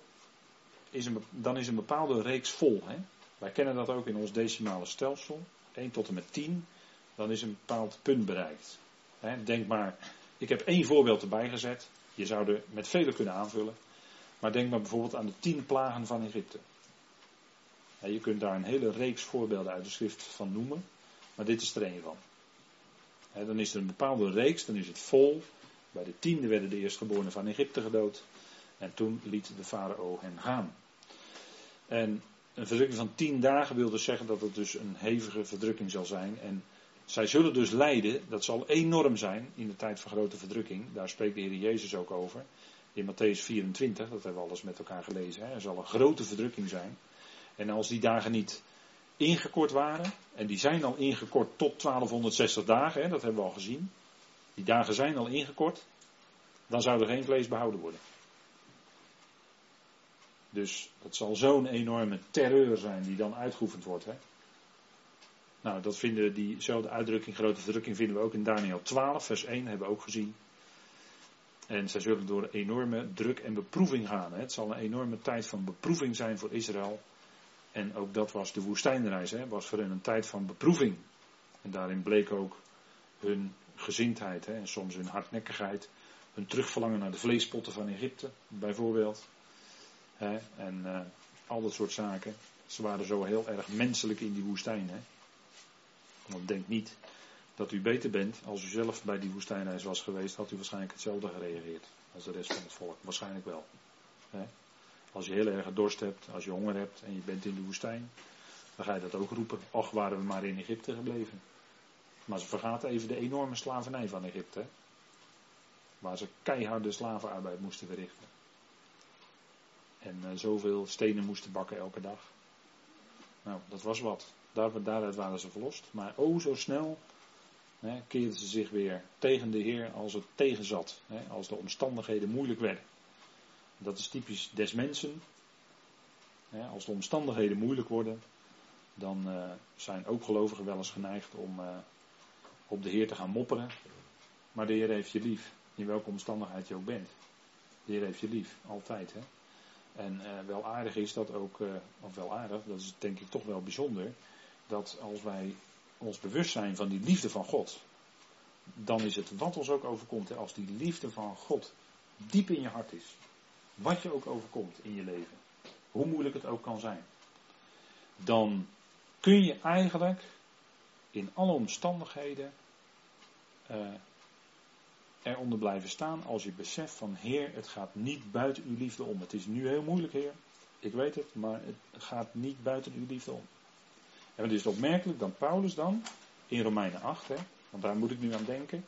is een, dan is een bepaalde reeks vol. Hè. Wij kennen dat ook in ons decimale stelsel. 1 tot en met 10, dan is een bepaald punt bereikt. Hè, denk maar, ik heb één voorbeeld erbij gezet. Je zou er met vele kunnen aanvullen. Maar denk maar bijvoorbeeld aan de tien plagen van Egypte. je kunt daar een hele reeks voorbeelden uit de schrift van noemen. Maar dit is er één van. dan is er een bepaalde reeks, dan is het vol. Bij de tiende werden de eerstgeborenen van Egypte gedood. En toen liet de farao hen gaan. En een verdrukking van tien dagen wil dus zeggen dat het dus een hevige verdrukking zal zijn. En zij zullen dus lijden, dat zal enorm zijn in de tijd van grote verdrukking. Daar spreekt de Heer Jezus ook over. In Matthäus 24, dat hebben we alles met elkaar gelezen. Hè. Er zal een grote verdrukking zijn. En als die dagen niet ingekort waren, en die zijn al ingekort tot 1260 dagen, hè, dat hebben we al gezien. Die dagen zijn al ingekort, dan zou er geen vlees behouden worden. Dus dat zal zo'n enorme terreur zijn die dan uitgeoefend wordt. Hè? Nou, dat vinden diezelfde uitdrukking, grote verdrukking, vinden we ook in Daniel 12, vers 1, hebben we ook gezien. En zij zullen door enorme druk en beproeving gaan. Hè? Het zal een enorme tijd van beproeving zijn voor Israël. En ook dat was de woestijnreis, hè? was voor hen een tijd van beproeving. En daarin bleek ook hun gezindheid hè? en soms hun hardnekkigheid. Hun terugverlangen naar de vleespotten van Egypte, bijvoorbeeld. Hè? En uh, al dat soort zaken. Ze waren zo heel erg menselijk in die woestijn. Hè? Want denk niet dat u beter bent als u zelf bij die woestijnreis was geweest, had u waarschijnlijk hetzelfde gereageerd als de rest van het volk. Waarschijnlijk wel. Hè? Als je heel erg dorst hebt, als je honger hebt en je bent in de woestijn, dan ga je dat ook roepen. Och, waren we maar in Egypte gebleven. Maar ze vergaten even de enorme slavernij van Egypte. Waar ze keiharde slavenarbeid moesten verrichten. En uh, zoveel stenen moesten bakken elke dag. Nou, dat was wat. Daar, daaruit waren ze verlost. Maar oh, zo snel hè, keerden ze zich weer tegen de Heer als het tegenzat. Hè, als de omstandigheden moeilijk werden. Dat is typisch des mensen. Hè, als de omstandigheden moeilijk worden, dan uh, zijn ook gelovigen wel eens geneigd om uh, op de Heer te gaan mopperen. Maar de Heer heeft je lief, in welke omstandigheid je ook bent. De Heer heeft je lief, altijd. Hè? En uh, wel aardig is dat ook, uh, of wel aardig, dat is denk ik toch wel bijzonder, dat als wij ons bewust zijn van die liefde van God, dan is het wat ons ook overkomt, hè, als die liefde van God diep in je hart is, wat je ook overkomt in je leven, hoe moeilijk het ook kan zijn, dan kun je eigenlijk in alle omstandigheden uh, eronder blijven staan als je beseft van Heer, het gaat niet buiten uw liefde om. Het is nu heel moeilijk, Heer. Ik weet het, maar het gaat niet buiten uw liefde om. En het is opmerkelijk dat Paulus dan in Romeinen 8, hè, want daar moet ik nu aan denken,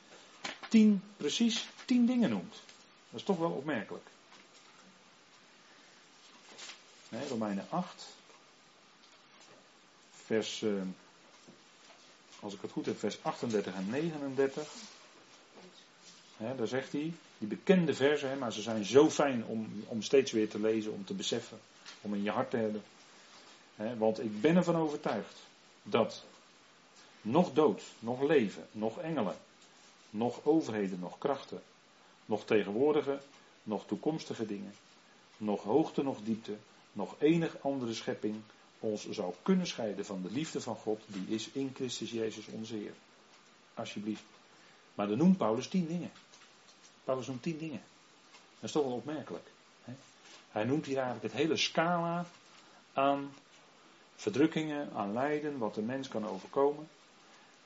tien, precies tien dingen noemt. Dat is toch wel opmerkelijk. Nee, Romeinen 8, vers, uh, als ik het goed heb, vers 38 en 39. Daar zegt hij, die bekende versen, maar ze zijn zo fijn om, om steeds weer te lezen, om te beseffen, om in je hart te hebben. Want ik ben ervan overtuigd dat nog dood, nog leven, nog engelen, nog overheden, nog krachten, nog tegenwoordige, nog toekomstige dingen, nog hoogte, nog diepte, nog enig andere schepping ons zou kunnen scheiden van de liefde van God, die is in Christus Jezus onze Heer. Alsjeblieft. Maar dan noemt Paulus tien dingen. Paulus noemt tien dingen. Dat is toch wel opmerkelijk. Hè? Hij noemt hier eigenlijk het hele scala aan verdrukkingen, aan lijden, wat de mens kan overkomen.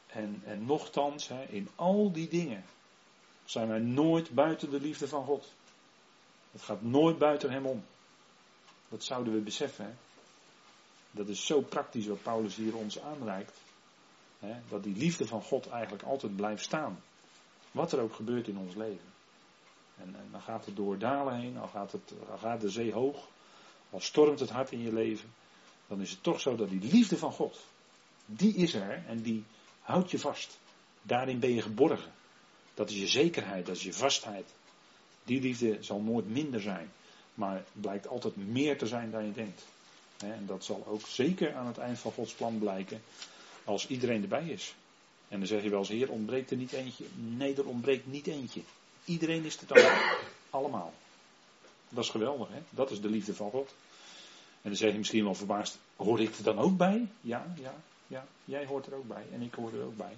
En, en nochtans, hè, in al die dingen zijn wij nooit buiten de liefde van God. Het gaat nooit buiten hem om. Dat zouden we beseffen. Dat is zo praktisch wat Paulus hier ons aanreikt. Hè? Dat die liefde van God eigenlijk altijd blijft staan. Wat er ook gebeurt in ons leven. En, dan gaat het door dalen heen, al gaat, het, al gaat de zee hoog, al stormt het hart in je leven. Dan is het toch zo dat die liefde van God, die is er en die houdt je vast. Daarin ben je geborgen. Dat is je zekerheid, dat is je vastheid. Die liefde zal nooit minder zijn, maar blijkt altijd meer te zijn dan je denkt. En dat zal ook zeker aan het eind van Gods plan blijken als iedereen erbij is. En dan zeg je wel eens, Heer, ontbreekt er niet eentje? Nee, er ontbreekt niet eentje. Iedereen is er dan allemaal. Dat is geweldig, hè? Dat is de liefde van God. En dan zeg je misschien wel verbaasd, hoor ik er dan ook bij? Ja, ja, ja, jij hoort er ook bij en ik hoor er ook bij.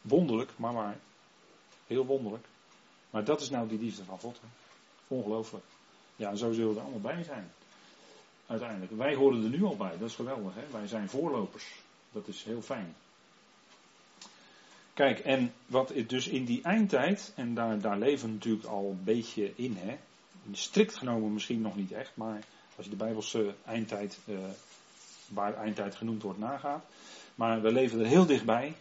Wonderlijk, maar waar. Heel wonderlijk. Maar dat is nou die liefde van God. Hè? Ongelooflijk. Ja, zo zullen we er allemaal bij zijn. Uiteindelijk. Wij horen er nu al bij. Dat is geweldig. Hè? Wij zijn voorlopers. Dat is heel fijn. Kijk, en wat dus in die eindtijd, en daar, daar leven we natuurlijk al een beetje in, hè? strikt genomen misschien nog niet echt, maar als je de Bijbelse eindtijd, uh, waar eindtijd genoemd wordt, nagaat. Maar we leven er heel dichtbij.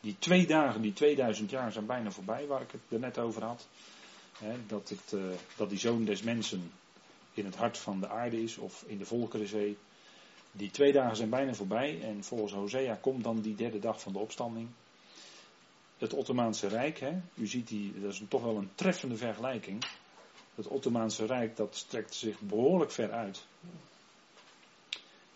Die twee dagen, die 2000 jaar zijn bijna voorbij, waar ik het er net over had. Hè, dat, het, uh, dat die zoon des mensen in het hart van de aarde is, of in de Volkerenzee. Die twee dagen zijn bijna voorbij en volgens Hosea komt dan die derde dag van de opstanding. Het Ottomaanse Rijk, hè, u ziet die, dat is toch wel een treffende vergelijking. Het Ottomaanse Rijk dat strekt zich behoorlijk ver uit.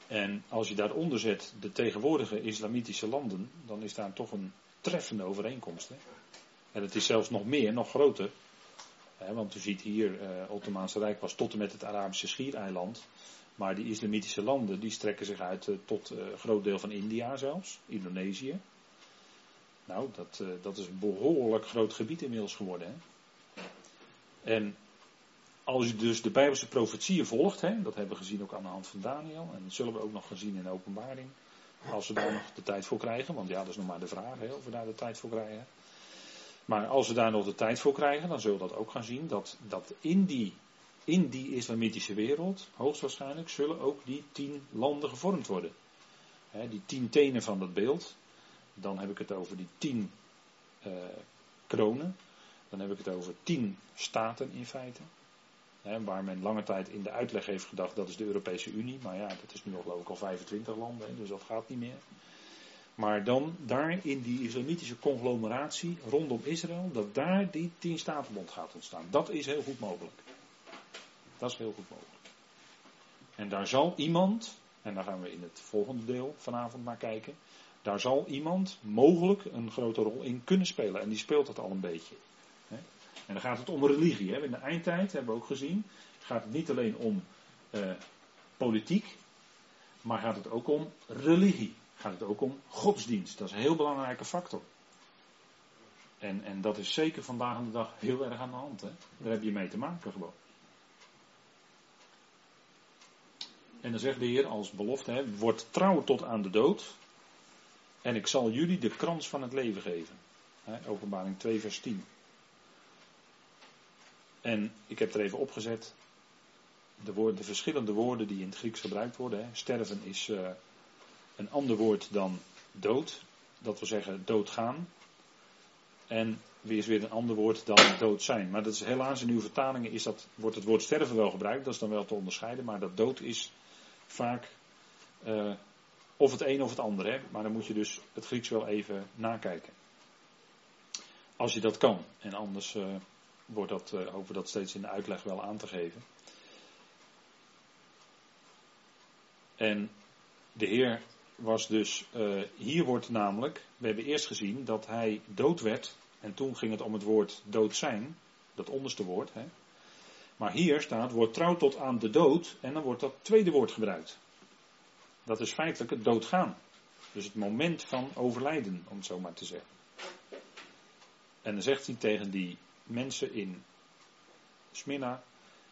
En als je daaronder zet de tegenwoordige islamitische landen, dan is daar toch een treffende overeenkomst. Hè? En het is zelfs nog meer, nog groter. Hè, want u ziet hier, het uh, Ottomaanse Rijk was tot en met het Arabische schiereiland. Maar die islamitische landen die strekken zich uit uh, tot uh, een groot deel van India zelfs, Indonesië. Nou, dat, uh, dat is een behoorlijk groot gebied inmiddels geworden. Hè? En als je dus de Bijbelse profetieën volgt, hè, dat hebben we gezien ook aan de hand van Daniel, en dat zullen we ook nog gaan zien in de openbaring, als we daar nog de tijd voor krijgen, want ja, dat is nog maar de vraag, hè, of we daar de tijd voor krijgen. Maar als we daar nog de tijd voor krijgen, dan zullen we dat ook gaan zien, dat, dat in, die, in die islamitische wereld, hoogstwaarschijnlijk, zullen ook die tien landen gevormd worden. Hè, die tien tenen van dat beeld, dan heb ik het over die tien uh, kronen, dan heb ik het over tien staten in feite. Hè, waar men lange tijd in de uitleg heeft gedacht dat is de Europese Unie. Maar ja, dat is nu al geloof ik al 25 landen, hè, dus dat gaat niet meer. Maar dan daar in die islamitische conglomeratie rondom Israël, dat daar die tien statenbond gaat ontstaan. Dat is heel goed mogelijk. Dat is heel goed mogelijk. En daar zal iemand, en daar gaan we in het volgende deel vanavond naar kijken, daar zal iemand mogelijk een grote rol in kunnen spelen. En die speelt dat al een beetje. En dan gaat het om religie. In de eindtijd hebben we ook gezien, gaat het niet alleen om uh, politiek, maar gaat het ook om religie. Gaat het ook om godsdienst. Dat is een heel belangrijke factor. En, en dat is zeker vandaag de dag heel erg aan de hand. Hè. Daar heb je mee te maken gewoon. En dan zegt de Heer als belofte, hè, word trouw tot aan de dood. En ik zal jullie de krans van het leven geven. openbaring 2, vers 10. En ik heb er even opgezet de, verschillende woorden die in het Grieks gebruikt worden. Sterven is uh, een ander woord dan dood. Dat wil zeggen doodgaan. En weer is weer een ander woord dan dood zijn. Maar dat is helaas in uw vertalingen is dat, wordt het woord sterven wel gebruikt. Dat is dan wel te onderscheiden. Maar dat dood is vaak uh, of het een of het ander. Hè. Maar dan moet je dus het Grieks wel even nakijken. Als je dat kan. En anders uh, wordt dat, uh, hopen we dat steeds in de uitleg wel aan te geven. En de Heer was dus, uh, hier wordt namelijk, we hebben eerst gezien dat hij dood werd. En toen ging het om het woord dood zijn, dat onderste woord. Hè. Maar hier staat, wordt trouw tot aan de dood. En dan wordt dat tweede woord gebruikt. Dat is feitelijk het doodgaan. Dus het moment van overlijden, om het zo maar te zeggen. En dan zegt hij tegen die mensen in Smyrna,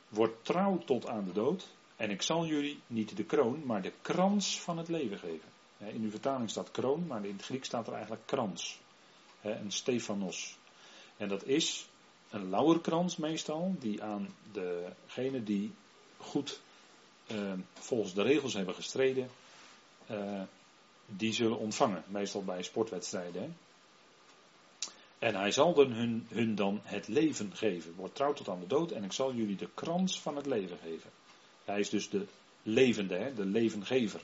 wordt trouw tot aan de dood. En ik zal jullie niet de kroon, maar de krans van het leven geven. In uw vertaling staat kroon, maar in het Grieks staat er eigenlijk krans. Een stefanos. En dat is een lauwerkrans meestal, die aan degene die goed eh, volgens de regels hebben gestreden, uh, die zullen ontvangen. Meestal bij sportwedstrijden. Hè. En hij zal dan hun, hun dan het leven geven. Wordt trouw tot aan de dood en ik zal jullie de krans van het leven geven. Hij is dus de levende, hè, de levengever.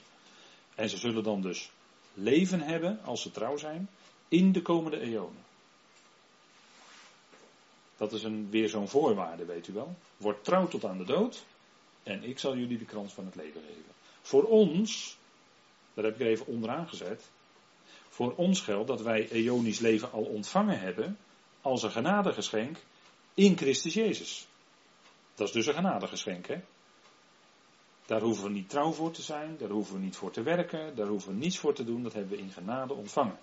En ze zullen dan dus leven hebben, als ze trouw zijn, in de komende eonen. Dat is een, weer zo'n voorwaarde, weet u wel. Word trouw tot aan de dood en ik zal jullie de krans van het leven geven. Voor ons, daar heb ik even onderaan gezet, voor ons geldt dat wij eonisch leven al ontvangen hebben als een genadegeschenk in Christus Jezus. Dat is dus een genadegeschenk, hè? Daar hoeven we niet trouw voor te zijn, daar hoeven we niet voor te werken, daar hoeven we niets voor te doen, dat hebben we in genade ontvangen.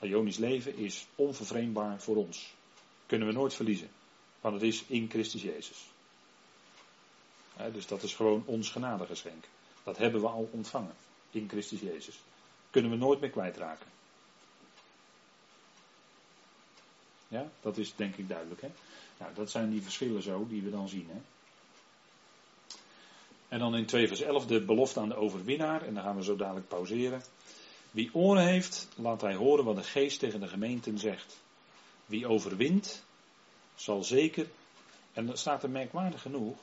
Ionisch leven is onvervreemdbaar voor ons. Kunnen we nooit verliezen, want het is in Christus Jezus. dus dat is gewoon ons genadegeschenk. Dat hebben we al ontvangen in Christus Jezus. Kunnen we nooit meer kwijtraken. Ja, dat is denk ik duidelijk. Hè? Nou, dat zijn die verschillen zo die we dan zien. Hè? En dan in 2 vers 11 de belofte aan de overwinnaar. En dan gaan we zo dadelijk pauzeren. Wie oren heeft, laat hij horen wat de geest tegen de gemeenten zegt. Wie overwint, zal zeker, en dat staat er merkwaardig genoeg,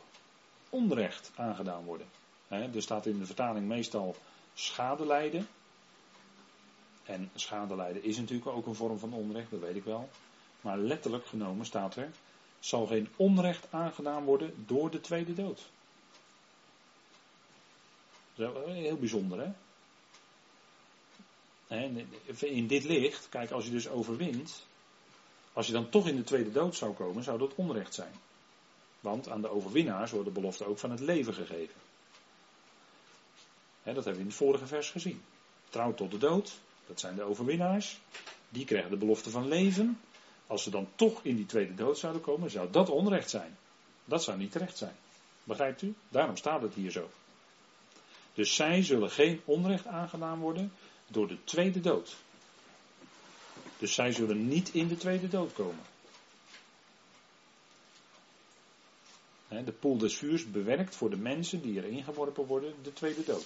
onrecht aangedaan worden. Er staat in de vertaling meestal schade lijden. En schade lijden is natuurlijk ook een vorm van onrecht, dat weet ik wel. Maar letterlijk genomen staat er, zal geen onrecht aangedaan worden door de tweede dood. Heel bijzonder, hè? In dit licht, kijk, als je dus overwint, als je dan toch in de tweede dood zou komen, zou dat onrecht zijn. Want aan de overwinnaars wordt de belofte ook van het leven gegeven. Dat hebben we in het vorige vers gezien. Trouw tot de dood, dat zijn de overwinnaars. Die krijgen de belofte van leven. Als ze dan toch in die tweede dood zouden komen, zou dat onrecht zijn. Dat zou niet terecht zijn. Begrijpt u? Daarom staat het hier zo. Dus zij zullen geen onrecht aangedaan worden door de tweede dood. Dus zij zullen niet in de tweede dood komen. De poel des vuurs bewerkt voor de mensen die erin geworpen worden de tweede dood.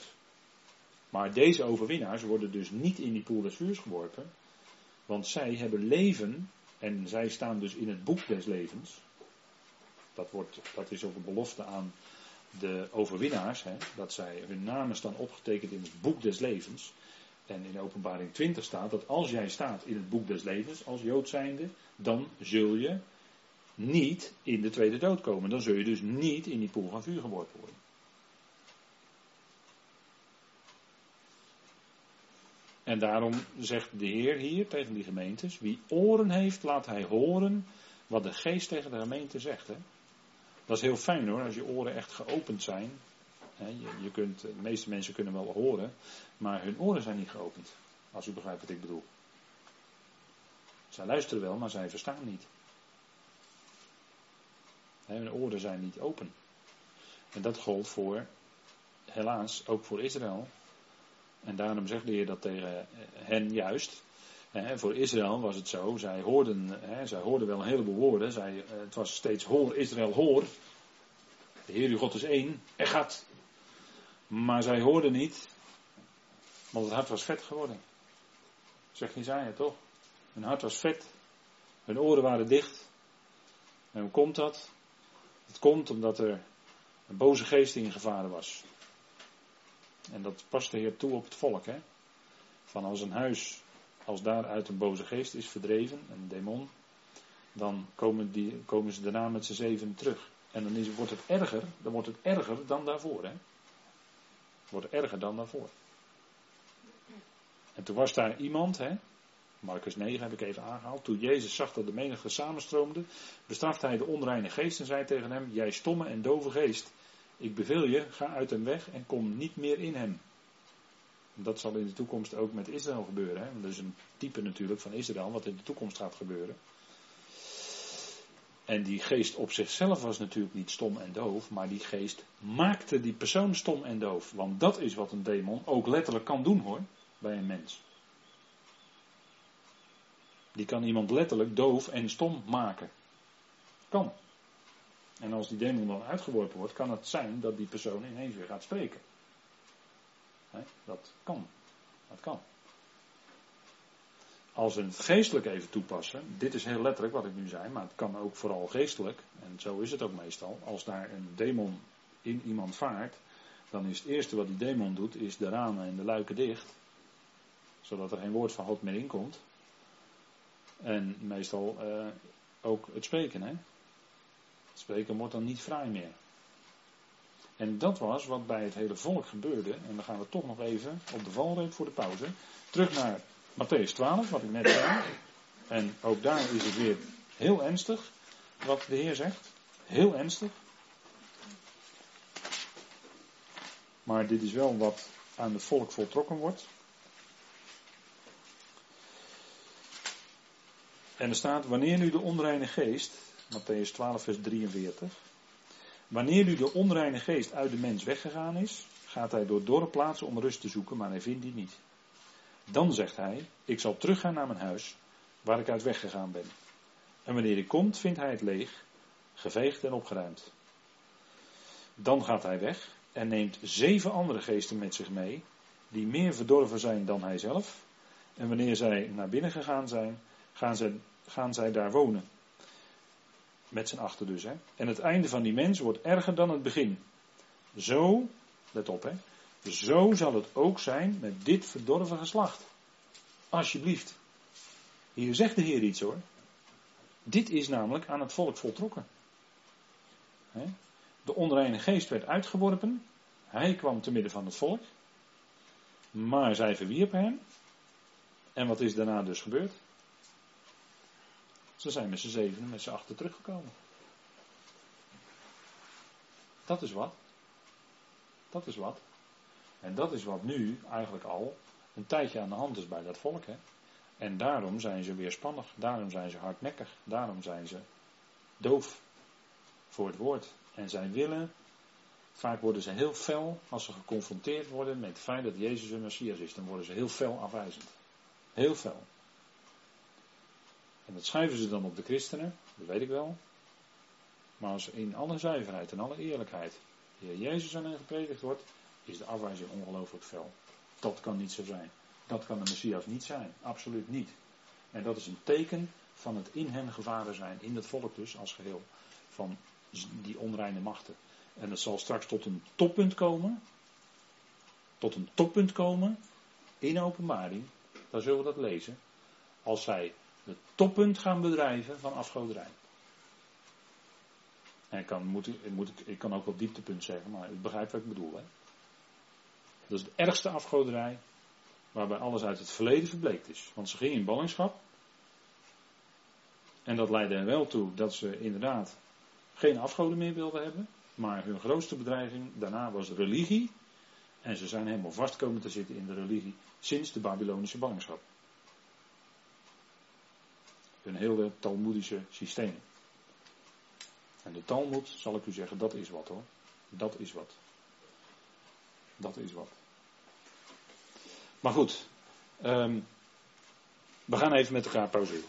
Maar deze overwinnaars worden dus niet in die poel des vuurs geworpen, want zij hebben leven en zij staan dus in het boek des levens. Dat, wordt, dat is ook een belofte aan de overwinnaars, hè, dat zij hun namen staan opgetekend in het boek des levens. En in openbaring 20 staat dat als jij staat in het boek des levens, als Jood zijnde, dan zul je niet in de tweede dood komen. Dan zul je dus niet in die poel van vuur geworpen worden. En daarom zegt de Heer hier tegen die gemeentes: wie oren heeft, laat hij horen wat de geest tegen de gemeente zegt. Hè? Dat is heel fijn hoor, als je oren echt geopend zijn. Je, je kunt, de meeste mensen kunnen wel horen, maar hun oren zijn niet geopend. Als u begrijpt wat ik bedoel. Zij luisteren wel, maar zij verstaan niet. Hun oren zijn niet open. En dat gold voor, helaas, ook voor Israël. En daarom zegt de Heer dat tegen hen juist. voor Israël was het zo, zij hoorden, zij hoorden wel een heleboel woorden. Zij, eh, het was steeds hoor, Israël hoor. De Heer uw God is één, gaat. Maar zij hoorden niet, want het hart was vet geworden. Zeg Jezaja toch? Hun hart was vet. Hun oren waren dicht. En hoe komt dat? Het komt omdat er een boze geest ingevaren was. En dat past de Heer toe op het volk. Hè? Van als een huis, als daaruit een boze geest is verdreven, een demon, dan komen, die, komen ze daarna met z'n zeven terug. En dan is, wordt het erger, dan wordt het erger dan daarvoor. Hè? Het wordt erger dan daarvoor. En toen was daar iemand, hè, Marcus 9 heb ik even aangehaald. Toen Jezus zag dat de menigte samenstroomde, bestrafte hij de onreine geest en zei tegen hem: Jij stomme en dove geest, ik beveel je, ga uit hem weg en kom niet meer in hem. Dat zal in de toekomst ook met Israël gebeuren. Hè? Dat is een type natuurlijk van Israël, wat in de toekomst gaat gebeuren. En die geest op zichzelf was natuurlijk niet stom en doof, maar die geest maakte die persoon stom en doof. Want dat is wat een demon ook letterlijk kan doen hoor, bij een mens. Die kan iemand letterlijk doof en stom maken. Kan. En als die demon dan uitgeworpen wordt, kan het zijn dat die persoon ineens weer gaat spreken. dat kan. Dat kan. Als we het geestelijk even toepassen, dit is heel letterlijk wat ik nu zei, maar het kan ook vooral geestelijk, en zo is het ook meestal. Als daar een demon in iemand vaart, dan is het eerste wat die demon doet, is de ramen en de luiken dicht, zodat er geen woord van God meer inkomt. En meestal uh, ook het spreken. Hè? Spreken wordt dan niet fraai meer. En dat was wat bij het hele volk gebeurde. En dan gaan we toch nog even op de valreep voor de pauze. Terug naar Matthäus 12, wat ik net zei. En ook daar is het weer heel ernstig wat de Heer zegt. Heel ernstig. Maar dit is wel wat aan het volk voltrokken wordt. En er staat, wanneer nu de onreine geest, Matthäus 12, vers 43. Wanneer nu de onreine geest uit de mens weggegaan is, gaat hij door dorre plaatsen om rust te zoeken, maar hij vindt die niet. Dan zegt hij, ik zal teruggaan naar mijn huis, waar ik uit weggegaan ben. En wanneer hij komt, vindt hij het leeg, geveegd en opgeruimd. Dan gaat hij weg en neemt zeven andere geesten met zich mee, die meer verdorven zijn dan hij zelf. En wanneer zij naar binnen gegaan zijn, gaan gaan zij daar wonen. Met z'n achter dus. Hè. En het einde van die mens wordt erger dan het begin. Zo, let op hè, zo zal het ook zijn met dit verdorven geslacht. Alsjeblieft. Hier zegt de Heer iets hoor. Dit is namelijk aan het volk voltrokken. De onreine geest werd uitgeworpen. Hij kwam te midden van het volk. Maar zij verwierpen hem. En wat is daarna dus gebeurd? Ze zijn met z'n zevenen, met z'n achter teruggekomen. Dat is wat. Dat is wat. En dat is wat nu eigenlijk al een tijdje aan de hand is bij dat volk. Hè? En daarom zijn ze weerspannig. Daarom zijn ze hardnekkig. Daarom zijn ze doof voor het woord. En zij willen, vaak worden ze heel fel als ze geconfronteerd worden met het feit dat Jezus een Messias is. Dan worden ze heel fel afwijzend. Heel fel. En dat schuiven ze dan op de christenen, dat weet ik wel. Maar als in alle zuiverheid en alle eerlijkheid de Jezus aan hen gepredikt wordt, is de afwijzing ongelooflijk fel. Dat kan niet zo zijn. Dat kan de Messias niet zijn. Absoluut niet. En dat is een teken van het in hen gevaren zijn, in het volk dus als geheel, van die onreine machten. En het zal straks tot een toppunt komen, tot een toppunt komen in openbaring, dan zullen we dat lezen, als zij het toppunt gaan bedrijven van afgoderij. En ik kan, moet, moet, ik kan ook wel dieptepunt zeggen, maar ik begrijp wat ik bedoel. Hè? Dat is de ergste afgoderij waarbij alles uit het verleden verbleekt is. Want ze gingen in ballingschap. En dat leidde er wel toe dat ze inderdaad geen afgoden meer wilden hebben. Maar hun grootste bedreiging daarna was religie. En ze zijn helemaal vast komen te zitten in de religie sinds de Babylonische ballingschap een hele Talmoedische systeem. En de Talmud, zal ik u zeggen, dat is wat hoor. Dat is wat. Dat is wat. Maar goed, um, We gaan even met elkaar pauzeren.